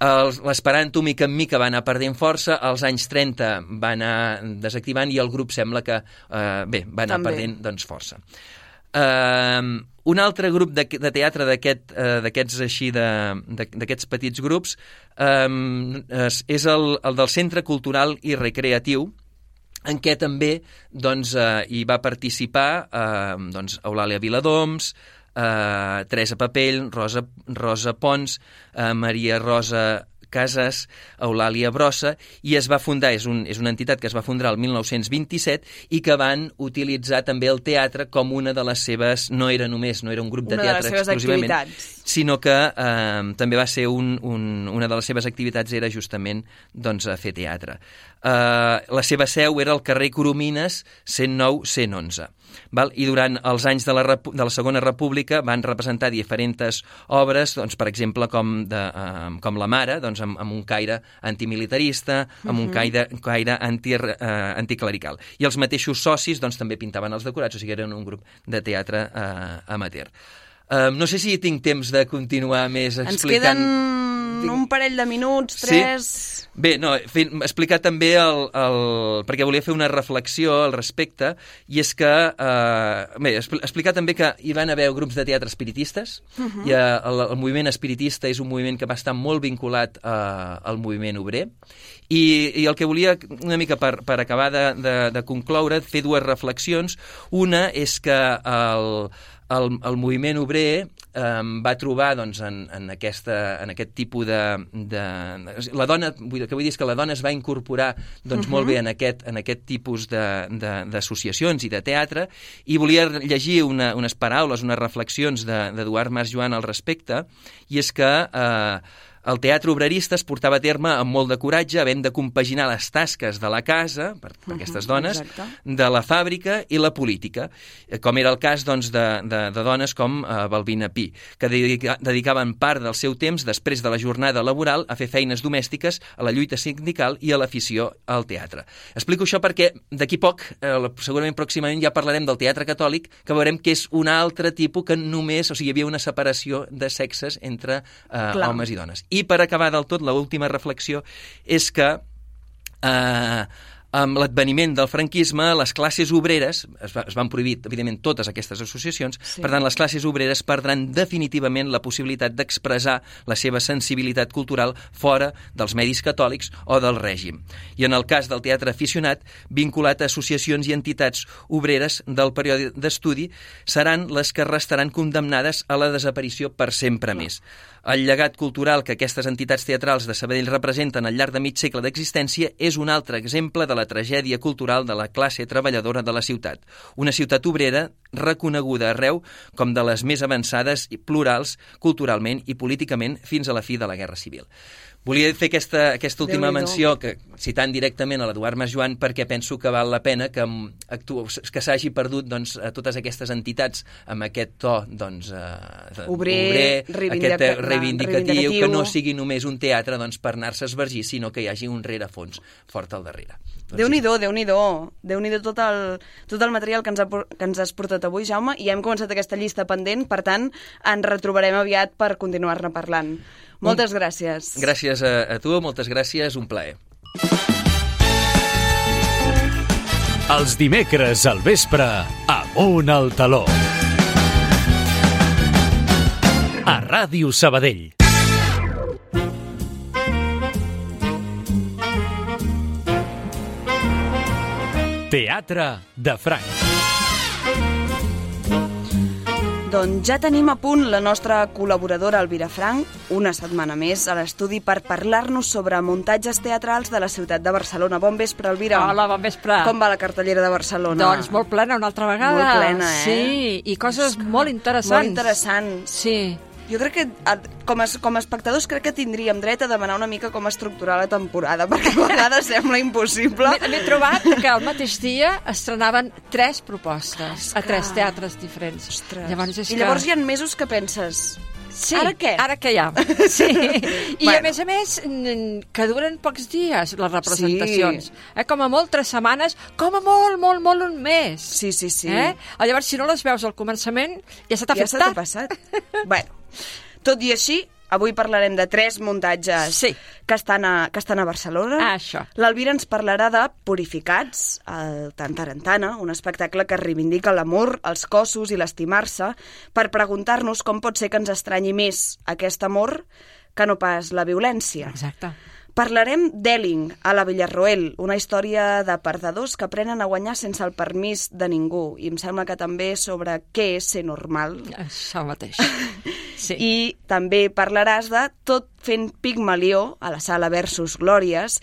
L'esperanto mica en mica va anar perdent força, als anys 30 va anar desactivant i el grup sembla que eh, bé, va anar també. perdent doncs, força. Uh, un altre grup de, de teatre d'aquests aquest, uh, així d'aquests petits grups um, és, el, el del Centre Cultural i Recreatiu, en què també doncs, uh, hi va participar uh, doncs, Eulàlia Viladoms, uh, Teresa Papell, Rosa, Rosa Pons, uh, Maria Rosa Cases Eulàlia Brossa, i es va fundar, és, un, és una entitat que es va fundar el 1927 i que van utilitzar també el teatre com una de les seves, no era només, no era un grup de una teatre de exclusivament, activitats. sinó que eh, també va ser un, un, una de les seves activitats era justament doncs, fer teatre. Eh, la seva seu era al carrer Coromines 109-111 val? i durant els anys de la, de la Segona República van representar diferents obres, doncs, per exemple, com, de, uh, com La Mare, doncs, amb, amb un caire antimilitarista, amb uh -huh. un caire, caire anti, uh, anticlerical. I els mateixos socis doncs, també pintaven els decorats, o sigui, eren un grup de teatre uh, amateur. Uh, no sé si tinc temps de continuar més explicant... Ens queden un parell de minuts, tres... Sí? Bé, no, explicar també el, el... perquè volia fer una reflexió al respecte, i és que... Eh, bé, explicar també que hi van haver grups de teatre espiritistes, uh -huh. i el, el moviment espiritista és un moviment que va estar molt vinculat eh, al moviment obrer, i, i el que volia una mica per, per acabar de, de, de concloure, fer dues reflexions. Una és que el, el, el moviment obrer eh, va trobar doncs, en, en, aquesta, en aquest tipus de, de... La dona, vull, que vull dir és que la dona es va incorporar doncs, uh -huh. molt bé en aquest, en aquest tipus d'associacions i de teatre i volia llegir una, unes paraules, unes reflexions d'Eduard de, Mas Joan al respecte i és que eh, el teatre obrerista es portava a terme amb molt de coratge, havent de compaginar les tasques de la casa, per, per aquestes dones, Exacte. de la fàbrica i la política, eh, com era el cas doncs, de, de, de dones com uh, Balbina Pi, que dedica, dedicaven part del seu temps, després de la jornada laboral, a fer feines domèstiques, a la lluita sindical i a l'afició al teatre. Explico això perquè d'aquí poc, eh, segurament pròximament, ja parlarem del teatre catòlic, que veurem que és un altre tipus que només, o sigui, hi havia una separació de sexes entre eh, homes i dones. I per acabar del tot, l'última reflexió és que eh, amb l'adveniment del franquisme, les classes obreres, es, va, es van prohibir, evidentment, totes aquestes associacions, sí. per tant, les classes obreres perdran definitivament la possibilitat d'expressar la seva sensibilitat cultural fora dels medis catòlics o del règim. I en el cas del teatre aficionat, vinculat a associacions i entitats obreres del període d'estudi, seran les que restaran condemnades a la desaparició per sempre més. El llegat cultural que aquestes entitats teatrals de Sabadell representen al llarg de mig segle d'existència és un altre exemple de la tragèdia cultural de la classe treballadora de la ciutat. Una ciutat obrera reconeguda arreu com de les més avançades i plurals culturalment i políticament fins a la fi de la Guerra Civil. Volia fer aquesta, aquesta última menció, que, citant directament a l'Eduard Mas Joan, perquè penso que val la pena que, actu... que s'hagi perdut doncs, a totes aquestes entitats amb aquest to doncs, eh, obrer, obrer reivindica aquest reivindicatiu, reivindicatiu, que no sigui només un teatre doncs, per anar-se a esvergir, sinó que hi hagi un rerefons fort al darrere. Déu-n'hi-do, sí. Déu-n'hi-do. Déu-n'hi-do tot, el, tot el material que ens, ha, que ens has portat avui, Jaume, i hem començat aquesta llista pendent, per tant, ens retrobarem aviat per continuar-ne parlant. Moltes gràcies. Gràcies a, a tu, moltes gràcies, un plaer. Els dimecres al vespre, amunt al taló. A Ràdio Sabadell. Teatre de Franc. Doncs ja tenim a punt la nostra col·laboradora Elvira Frank, una setmana més a l'estudi per parlar-nos sobre muntatges teatrals de la ciutat de Barcelona. Bon vespre, Elvira. Hola, bon vespre. Com va la cartellera de Barcelona? Doncs molt plena una altra vegada. Molt plena, eh? Sí, i coses molt interessants. Molt interessants. Sí. Jo crec que, com a, com a espectadors, crec que tindríem dret a demanar una mica com estructurar la temporada, perquè a vegades sembla impossible. M'he trobat que al mateix dia estrenaven tres propostes a tres teatres diferents. Ostres. Llavors és I llavors que... hi ha mesos que penses... Sí, Ara què? Ara què hi ha? Sí. I Bueno. a més a més, que duren pocs dies les representacions. Eh? Com a molt tres setmanes, com a molt, molt, molt un mes. Sí, sí, sí. Eh? Llavors, si no les veus al començament, ja se t'ha ja fet se t'ha tard. passat. bueno, tot i així, avui parlarem de tres muntatges Sí. que, estan a, que estan a Barcelona. Ah, això. L'Elvira ens parlarà de Purificats, el Tantarantana, un espectacle que reivindica l'amor, els cossos i l'estimar-se, per preguntar-nos com pot ser que ens estranyi més aquest amor que no pas la violència. Exacte. Parlarem d'Elling, a la Villarroel, una història de perdedors que aprenen a guanyar sense el permís de ningú. I em sembla que també sobre què és ser normal. Això mateix. Sí. I també parlaràs de Tot fent Pigmalió, a la sala Versus Glòries,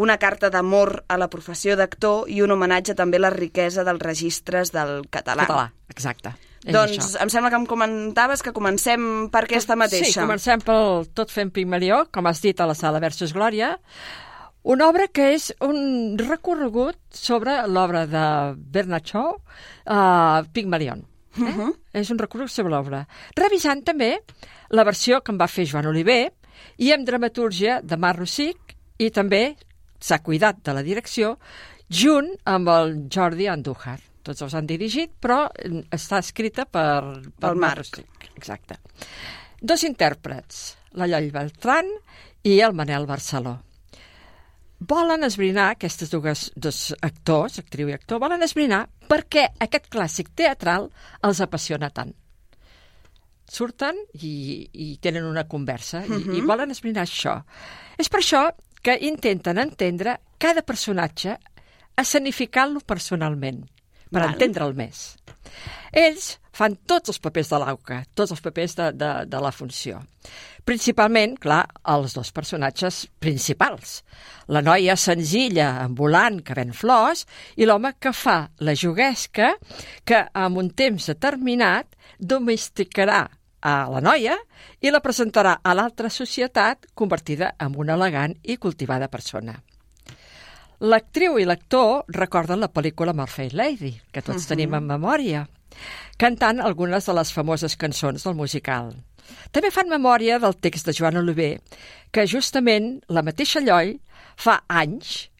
una carta d'amor a la professió d'actor i un homenatge també a la riquesa dels registres del català. Català, exacte. És Doncs això. em sembla que em comentaves que comencem per aquesta mateixa. Sí, comencem pel Tot fent Pigmalió, com has dit a la sala Versus Glòria, una obra que és un recorregut sobre l'obra de Bernard Shaw, uh, Pigmalion. Eh? Uh -huh. És un recorregut sobre l'obra. Revisant també la versió que en va fer Joan Oliver i amb dramatúrgia de Mar Rossic i també s'ha cuidat de la direcció junt amb el Jordi Andújar. Tots els han dirigit, però eh, està escrita per, per Mar Marc. Rossic. Exacte. Dos intèrprets, la Lloll Beltran i el Manel Barceló. Volen esbrinar, aquestes dues, dos actors, actriu i actor, volen esbrinar per què aquest clàssic teatral els apassiona tant. Surten i, i tenen una conversa i, i volen esbrinar això. És per això que intenten entendre cada personatge escenificant-lo personalment, per entendre'l més. Ells fan tots els papers de l'auca, tots els papers de, de, de la funció. Principalment, clar, els dos personatges principals. La noia senzilla, ambulant, que ven flors, i l'home que fa la juguesca que, en un temps determinat, domesticarà a la noia i la presentarà a l'altra societat convertida en una elegant i cultivada persona. L'actriu i l'actor recorden la pel·lícula Fair Lady, que tots uh -huh. tenim en memòria, cantant algunes de les famoses cançons del musical. També fan memòria del text de Joan Oliver, que justament la mateixa Lloll fa anys,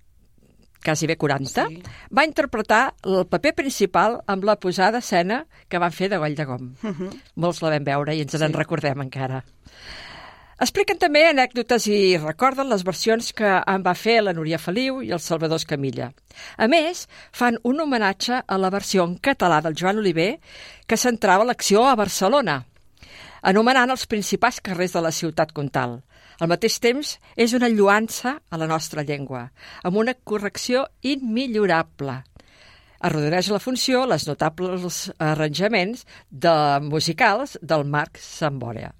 quasi bé 40, Sí. va interpretar el paper principal amb la posada escena que van fer de Goll de Gom. Uh -huh. Molts la vam veure i ens sí. en recordem encara. Expliquen també anècdotes i recorden les versions que en va fer la Núria Feliu i el Salvador Escamilla. A més, fan un homenatge a la versió en català del Joan Oliver que centrava l'acció a Barcelona, anomenant els principals carrers de la ciutat comtal. Al mateix temps, és una lluança a la nostra llengua, amb una correcció immillorable. Arrodoneix la funció les notables arranjaments de musicals del Marc Sambòria.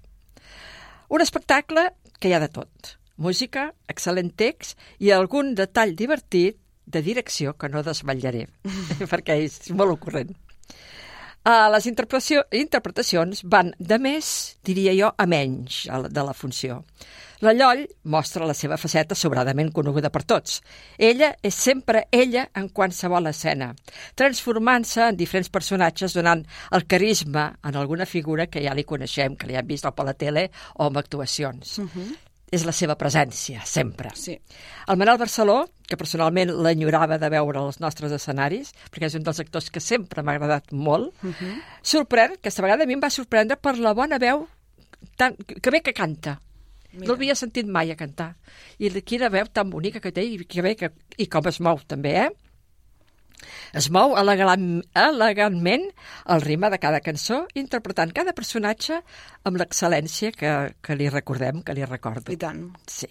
Un espectacle que hi ha de tot. Música, excel·lent text i algun detall divertit de direcció que no desvetllaré, perquè és molt ocorrent. Uh, les interpretacions van de més, diria jo, a menys de la funció. La Lloll mostra la seva faceta sobradament coneguda per tots. Ella és sempre ella en qualsevol escena, transformant-se en diferents personatges donant el carisma en alguna figura que ja li coneixem, que li hem vist per la tele o amb actuacions. Uh -huh. És la seva presència, sempre. Sí. El Manel Barceló, que personalment l'enyorava de veure als nostres escenaris, perquè és un dels actors que sempre m'ha agradat molt, uh -huh. sorprèn, aquesta vegada a mi em va sorprendre per la bona veu tan, que bé que canta. Mira. No l'havia sentit mai a cantar. I quina veu tan bonica que té i que bé que, i com es mou també, eh? Es mou elegant, elegantment el ritme de cada cançó, interpretant cada personatge amb l'excel·lència que, que li recordem, que li recordo. I tant. Sí.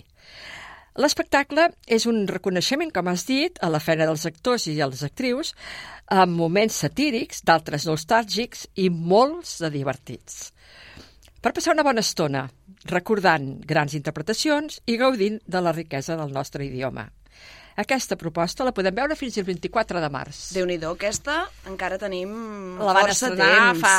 L'espectacle és un reconeixement, com has dit, a la feina dels actors i les actrius, amb moments satírics, d'altres nostàlgics i molts de divertits. Per passar una bona estona, recordant grans interpretacions i gaudint de la riquesa del nostre idioma. Aquesta proposta la podem veure fins al 24 de març. déu nhi aquesta encara tenim La van força estrenar temps. fa,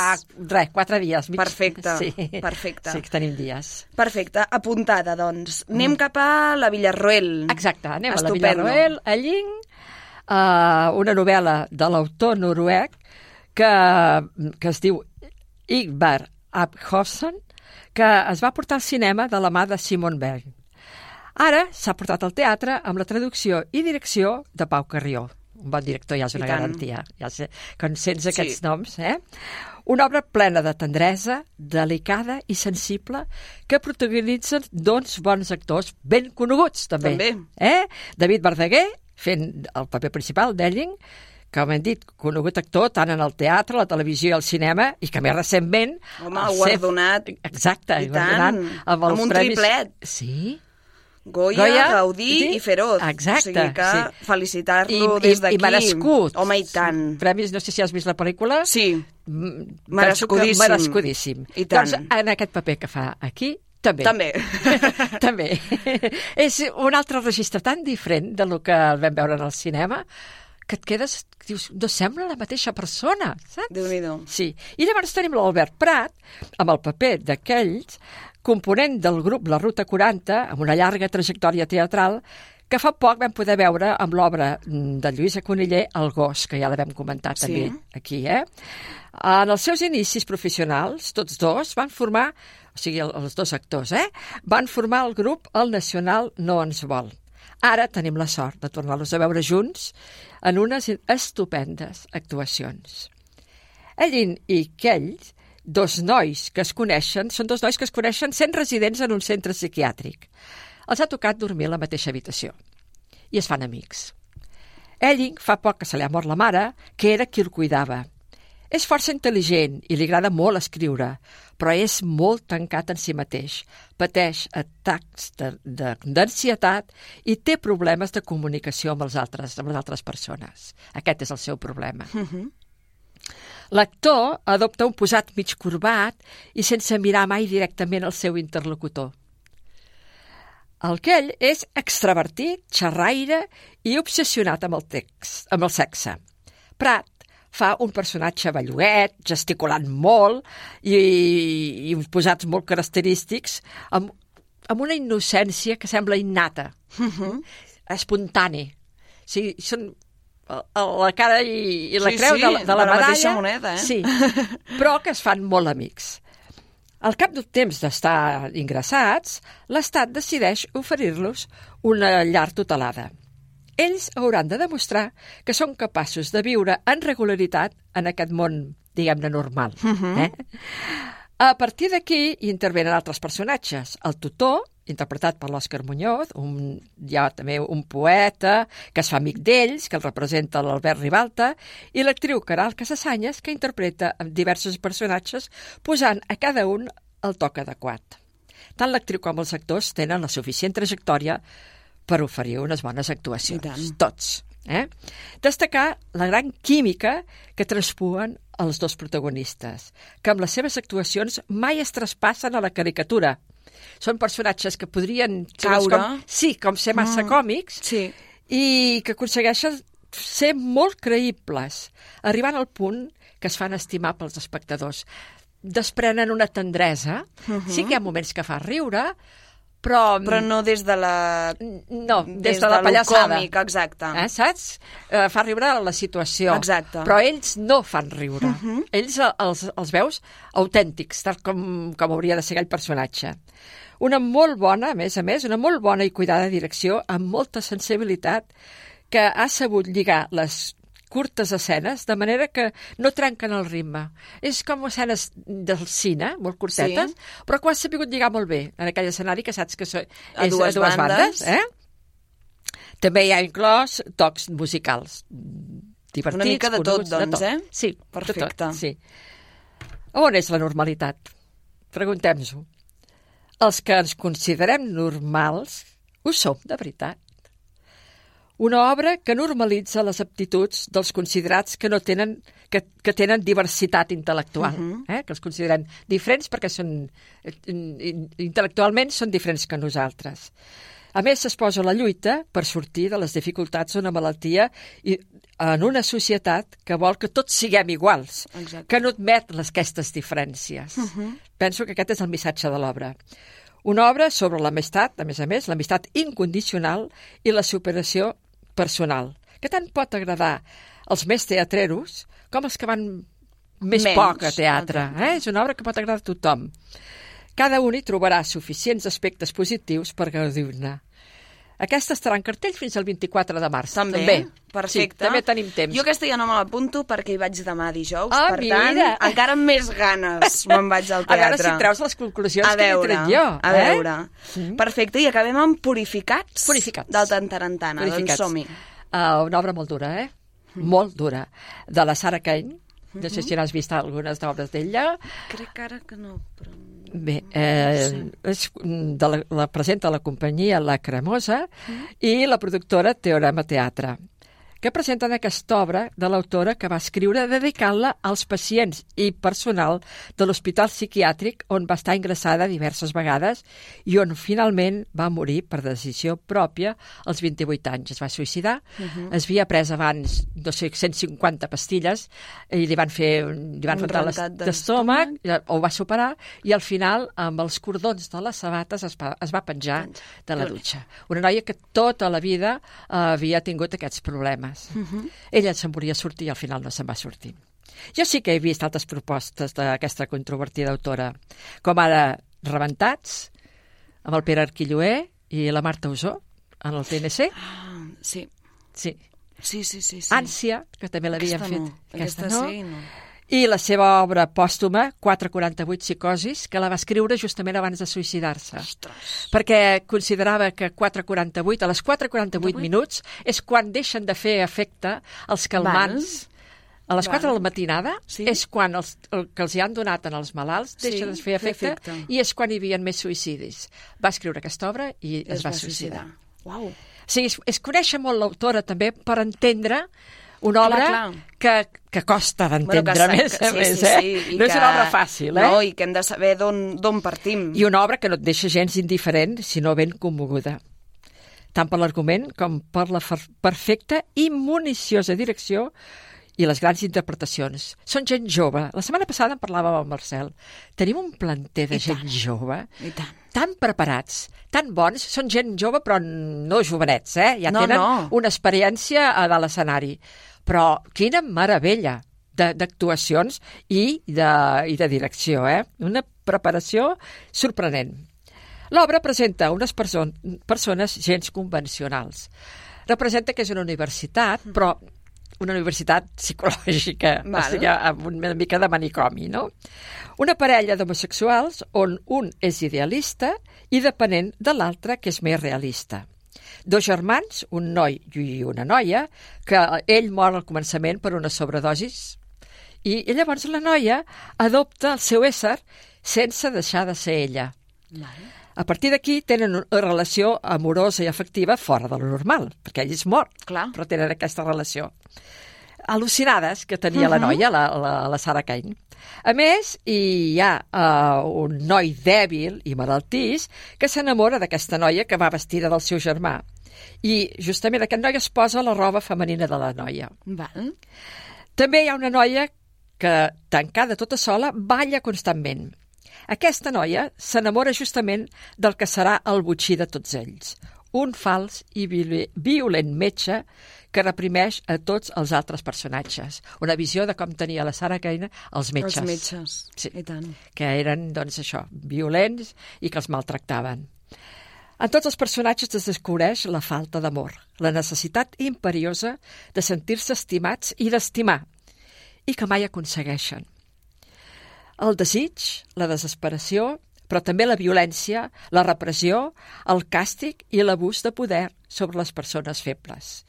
res, quatre dies. Mig. Perfecte, sí. perfecte. Sí, que tenim dies. Perfecte, apuntada, doncs. Anem cap a la Villarroel. Exacte, anem Estupendo. a la Villarroel, a Lling, uh, una novel·la de l'autor noruec que, que es diu Igbar Abhofsen, que es va portar al cinema de la mà de Simon Berg. Ara s'ha portat al teatre amb la traducció i direcció de Pau Carrió. Un bon director ja és una garantia. Ja sé, quan sents aquests Sí. noms, eh? Una obra plena de tendresa, delicada i sensible, que protagonitzen dos bons actors ben coneguts, també. També. Eh? David Verdaguer, fent el paper principal d'Elling, que com hem dit, conegut actor tant en el teatre, la televisió i el cinema, i que més recentment... Home, el guardonat. Exacte, I guardonat tant. amb els Amb un premis... triplet. Sí, Goya, Goya, Gaudí sí. i Feroz. Exacte, O sigui que sí. felicitar-lo des d'aquí. i merescut. Home, i tant. Premis, no sé si has vist la pel·lícula. Sí, Mm, Merescudíssim. Merescudíssim. I tant. Doncs en aquest paper que fa aquí, també. també. també. És un altre registre tan diferent de lo que el vam veure en el cinema que et quedes, dius, no sembla la mateixa persona, saps? Déu-n'hi-do. Sí. I llavors tenim l'Albert Prat, amb el paper d'aquells, component del grup La Ruta 40, amb una llarga trajectòria teatral, que fa poc vam poder veure amb l'obra mm, de Lluïsa Coniller, El gos, que ja la vam comentar Sí. també aquí, eh? En els seus inicis professionals, tots dos van formar, o sigui, el- els dos actors, eh? Van formar el grup El Nacional No Ens Vol. Ara tenim la sort de tornar-los a veure junts en unes estupendes actuacions. Ellin i Kells, dos nois que es coneixen, són dos nois que es coneixen sent residents en un centre psiquiàtric. Els ha tocat dormir a la mateixa habitació i es fan amics. Elling fa poc que se li ha mort la mare, que era qui el cuidava. És força intel·ligent i li agrada molt escriure, però és molt tancat en si mateix, pateix atacs d'ansietat i té problemes de comunicació amb els altres, amb les altres persones. Aquest és el seu problema. L'actor adopta un posat mig corbat i sense mirar mai directament al seu interlocutor. El Kell és extravertit, xerraire i obsessionat amb el text, amb el sexe. Prat fa un personatge belluguet, gesticulant molt i, i uns posats molt característics, amb, amb una innocència que sembla innata, espontani. O sigui, són la cara i, i la Sí, creu sí, de, la- de la de la medalla. mateixa moneda, eh? Sí, però que es fan molt amics. Al cap d'un temps d'estar ingressats, l'Estat decideix oferir-los una llar tutelada. Ells hauran de demostrar que són capaços de viure en regularitat en aquest món, diguem-ne, normal. Uh -huh. eh? A partir d'aquí intervenen altres personatges. El tutor, interpretat per l'Òscar Muñoz, un, hi ha també un poeta que es fa amic d'ells, que el representa l'Albert Ribalta, i l'actriu Caral Casasanyes, que interpreta diversos personatges, posant a cada un el toc adequat. Tant l'actriu com els actors tenen la suficient trajectòria per oferir unes bones actuacions. Tots. Eh? Destacar la gran química que transpuen els dos protagonistes, que amb les seves actuacions mai es traspassen a la caricatura. Són personatges que podrien Caure. Com, sí, com ser massa mm. còmics Sí. i que aconsegueixen ser molt creïbles, arribant al punt que es fan estimar pels espectadors. Desprenen una tendresa, uh -huh. sí que hi ha moments que fa riure, però... Però no des de la... No, des, de la lo pallassada. còmic, exacte. Eh, saps? Eh, fa riure la situació. Exacte. Però ells no fan riure. Uh -huh. Ells eh, els, els veus autèntics, tal com, com hauria de ser aquell personatge. Una molt bona, a més a més, una molt bona i cuidada direcció, amb molta sensibilitat, que ha sabut lligar les curtes escenes, de manera que no trenquen el ritme. És com escenes del cine, molt curtetes, Sí. però que ho has sabut lligar molt bé en aquell escenari que saps que so, A és dues a dues bandes. bandes eh? També hi ha inclòs tocs musicals divertits, Una mica de tot, doncs, eh? Sí, de Perfecte. tot, sí. On és la normalitat? Preguntem-nos-ho. Els que ens considerem normals Ho som, de veritat. Una obra que normalitza les aptituds dels considerats que no tenen que, que tenen diversitat intel·lectual, uh -huh. eh? que els consideren diferents perquè són eh, intel·lectualment són diferents que nosaltres. A més, es posa la lluita per sortir de les dificultats d'una malaltia i en una societat que vol que tots siguem iguals, Exacte. que no admet les, aquestes diferències. Uh -huh. Penso que aquest és el missatge de l'obra. Una obra sobre l'amistat, a més a més, l'amistat incondicional i la superació personal, que tant pot agradar als més teatreros com els que van més Menys, poc a teatre. Eh? És una obra que pot agradar a tothom. Cada un hi trobarà suficients aspectes positius per gaudir-ne. Aquesta estarà en cartell fins al 24 de març. També? Perfecte. Sí, també tenim temps. Jo aquesta ja no me l'apunto perquè hi vaig demà dijous, Ah, per tant, mira. encara amb més ganes me'n vaig al A teatre. veure si treus les conclusions a que he veure, tret jo. A eh? veure. Perfecte, i acabem amb Purificats, Purificats. del Tantarantana. Purificats. Doncs som-hi. Uh, una obra molt dura, eh? Molt dura. De la Sara Kane. No sé si n'has vist algunes d'obres d'ella. Crec que ara que no, però... Bé, eh, és de la, la presenta la companyia La Cremosa i la productora Teorema Teatre que presenten aquesta obra de l'autora que va escriure dedicant-la als pacients i personal de l'Hospital Psiquiàtric on va estar ingressada diverses vegades i on finalment va morir per decisió pròpia als 28 anys. Es va suïcidar, uh -huh. es havia pres abans no sé, 150 pastilles i li van fer li van Un rentat d'estómac, ho va superar i al final amb els cordons de les sabates es va, es va penjar de la dutxa. Una noia que tota la vida eh, havia tingut aquests problemes. Uh -huh. Ella se'n volia sortir i al final no se'n va sortir. Jo sí que he vist altres propostes d'aquesta controvertida autora, com ara Rebentats, amb el Pere Arquilloé i la Marta Usó, en el TNC. Ah, sí. Sí. Sí, sí, sí. sí. Ànsia, que també l'havien Aquesta fet. no. Aquesta, sí, no. I la seva obra pòstuma, 448 psicosis, que la va escriure justament abans de suïcidar-se. Perquè considerava que 448, a les 448 minuts, és quan deixen de fer efecte els calmants. A les Val. 4 de la matinada Sí. és quan els, el que els hi han donat en els malalts Sí, deixa de fer efecte, efecte. i és quan hi havia més suïcidis. Va escriure aquesta obra i es, va suïcidar. Uau. O sigui, és, és conèixer molt l'autora també per entendre una Clar, obra clar. que, que costa d'entendre sa- més a sí, més, sí, eh? sí, i no és que- una obra fàcil, eh? No, i que hem de saber d'on partim. I una obra que no et deixa gens indiferent, sinó ben commoguda. Tant per l'argument com per la perfecta i municiosa direcció i les grans interpretacions. Són gent jove. La setmana passada en parlàvem amb el Marcel. Tenim un planter de I gent tant. jove, I tant. tan preparats, tan bons. Són gent jove, però no jovenets, eh? Ja No, tenen no. una experiència a dalt l'escenari. Però quina meravella de- d'actuacions i, de, i de direcció, eh? Una preparació sorprenent. L'obra presenta unes perso persones gens convencionals. Representa que és una universitat, però una universitat psicològica, Val. o sigui, amb una mica de manicomi, no? Una parella d'homosexuals on un és idealista i depenent de l'altre, que és més realista. Dos germans, un noi i una noia, que ell mor al començament per una sobredosis i, i llavors la noia adopta el seu ésser sense deixar de ser ella. A partir d'aquí tenen una relació amorosa i afectiva fora de lo normal, perquè ell és mort, Clar. però tenen aquesta relació. Al·lucinades que tenia la noia, la, la, la Sarah Kane. A més, hi ha uh, un noi dèbil i malaltís que s'enamora d'aquesta noia que va vestida del seu germà. I justament aquest noi es posa la roba femenina de la noia. Val. També hi ha una noia que, tancada tota sola, balla constantment. Aquesta noia s'enamora justament del que serà el botxí de tots ells, un fals i viol- violent metge que reprimeix a tots els altres personatges. Una visió de com tenia la Sara Kane els metges. Els metges. Sí. I tant. Que eren, doncs, això, violents i que els maltractaven. En tots els personatges es descobreix la falta d'amor, la necessitat imperiosa de sentir-se estimats i d'estimar, i que mai aconsegueixen. El desig, la desesperació, però també la violència, la repressió, el càstig i l'abús de poder sobre les persones febles.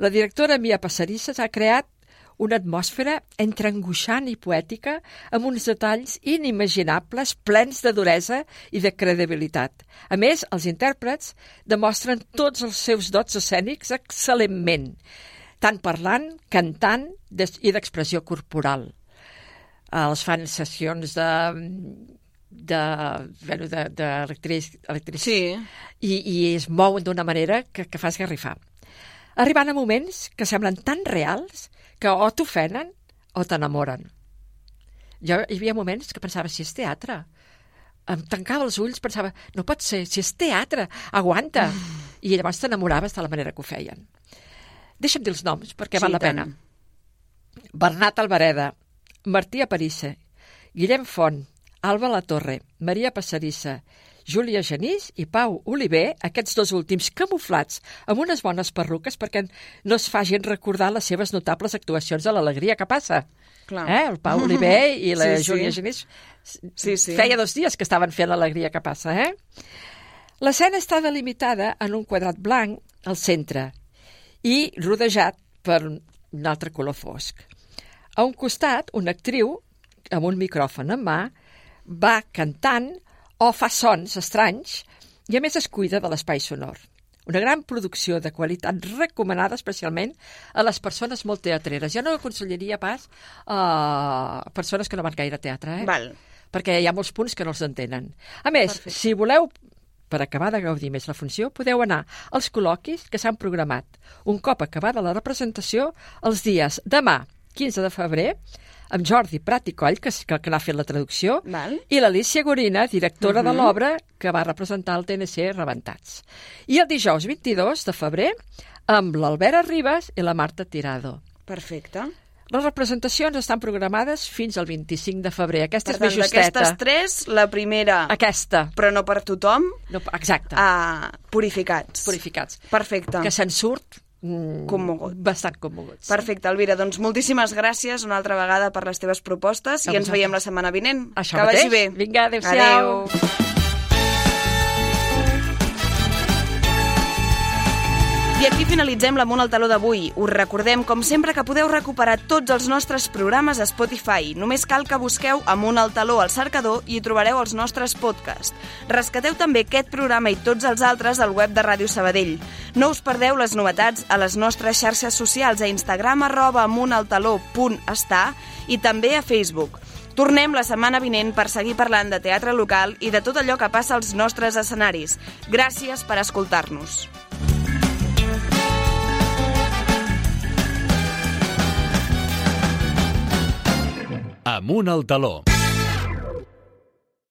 La directora Mia Passarisses ha creat una atmosfera entre angoixant i poètica amb uns detalls inimaginables, plens de duresa i de credibilitat. A més, els intèrprets demostren tots els seus dots escènics excel·lentment, tant parlant, cantant i d'expressió corporal. Els fan sessions de de, bueno, de, de electric, electric Sí. i, i es mouen d'una manera que, que fa esgarrifar. Arribant a moments que semblen tan reals que o t'ofenen o t'enamoren. Jo hi havia moments que pensava, si és teatre, em tancava els ulls, pensava, no pot ser, si és teatre, aguanta. I llavors t'enamoraves de la manera que ho feien. Deixa'm dir els noms, perquè Sí, val la tant. pena. Bernat Alvareda, Martí Aparissa, Guillem Font, Alba La Torre, Maria Passadissa, Júlia Genís i Pau Oliver, aquests dos últims camuflats amb unes bones perruques perquè no es fagin recordar les seves notables actuacions a l'Alegria que passa. Clar. Eh? El Pau Oliver i la Sí, sí. Júlia Genís Sí, sí. feia dos dies que estaven fent l'Alegria que passa. Eh? L'escena està delimitada en un quadrat blanc al centre i rodejat per un altre color fosc. A un costat, una actriu amb un micròfon en mà va cantant o fa sons estranys i a més es cuida de l'espai sonor. Una gran producció de qualitat recomanada especialment a les persones molt teatreres. Jo no aconsellaria pas a persones que no van gaire a teatre, eh? Val. perquè hi ha molts punts que no els entenen. A més, Perfecte. si voleu per acabar de gaudir més la funció, podeu anar als col·loquis que s'han programat un cop acabada la representació els dies demà, 15 de febrer, amb Jordi Prat i Coll, que, que, que n'ha fet la traducció, Val. i l'Alicia Gorina, directora de l'obra, que va representar el TNC Rebentats. I el dijous 22 de febrer, amb l'Albert Ribas i la Marta Tirado. Perfecte. Les representacions estan programades fins al 25 de febrer. Aquesta Per és més justeta. d'aquestes tres, la primera, Aquesta. però no per tothom, No, exacte. a purificats. Purificats. Perfecte. Que se'n surt Commogut. bastant commoguts. Perfecte, Elvira. Doncs moltíssimes gràcies una altra vegada per les teves propostes i ens veiem la setmana vinent. Això que vagi mateix. bé. Vinga, adéu-siau. Adéu. I aquí finalitzem l'Amunt al Taló d'avui. Us recordem, com sempre, que podeu recuperar tots els nostres programes a Spotify. Només cal que busqueu Amunt al Taló al cercador i hi trobareu els nostres podcasts. Rescateu també aquest programa i tots els altres al web de Ràdio Sabadell. No us perdeu les novetats a les nostres xarxes socials a Instagram arroba amuntaltaló.està i també a Facebook. Tornem la setmana vinent per seguir parlant de teatre local i de tot allò que passa als nostres escenaris. Gràcies per escoltar-nos. Amunt al taló.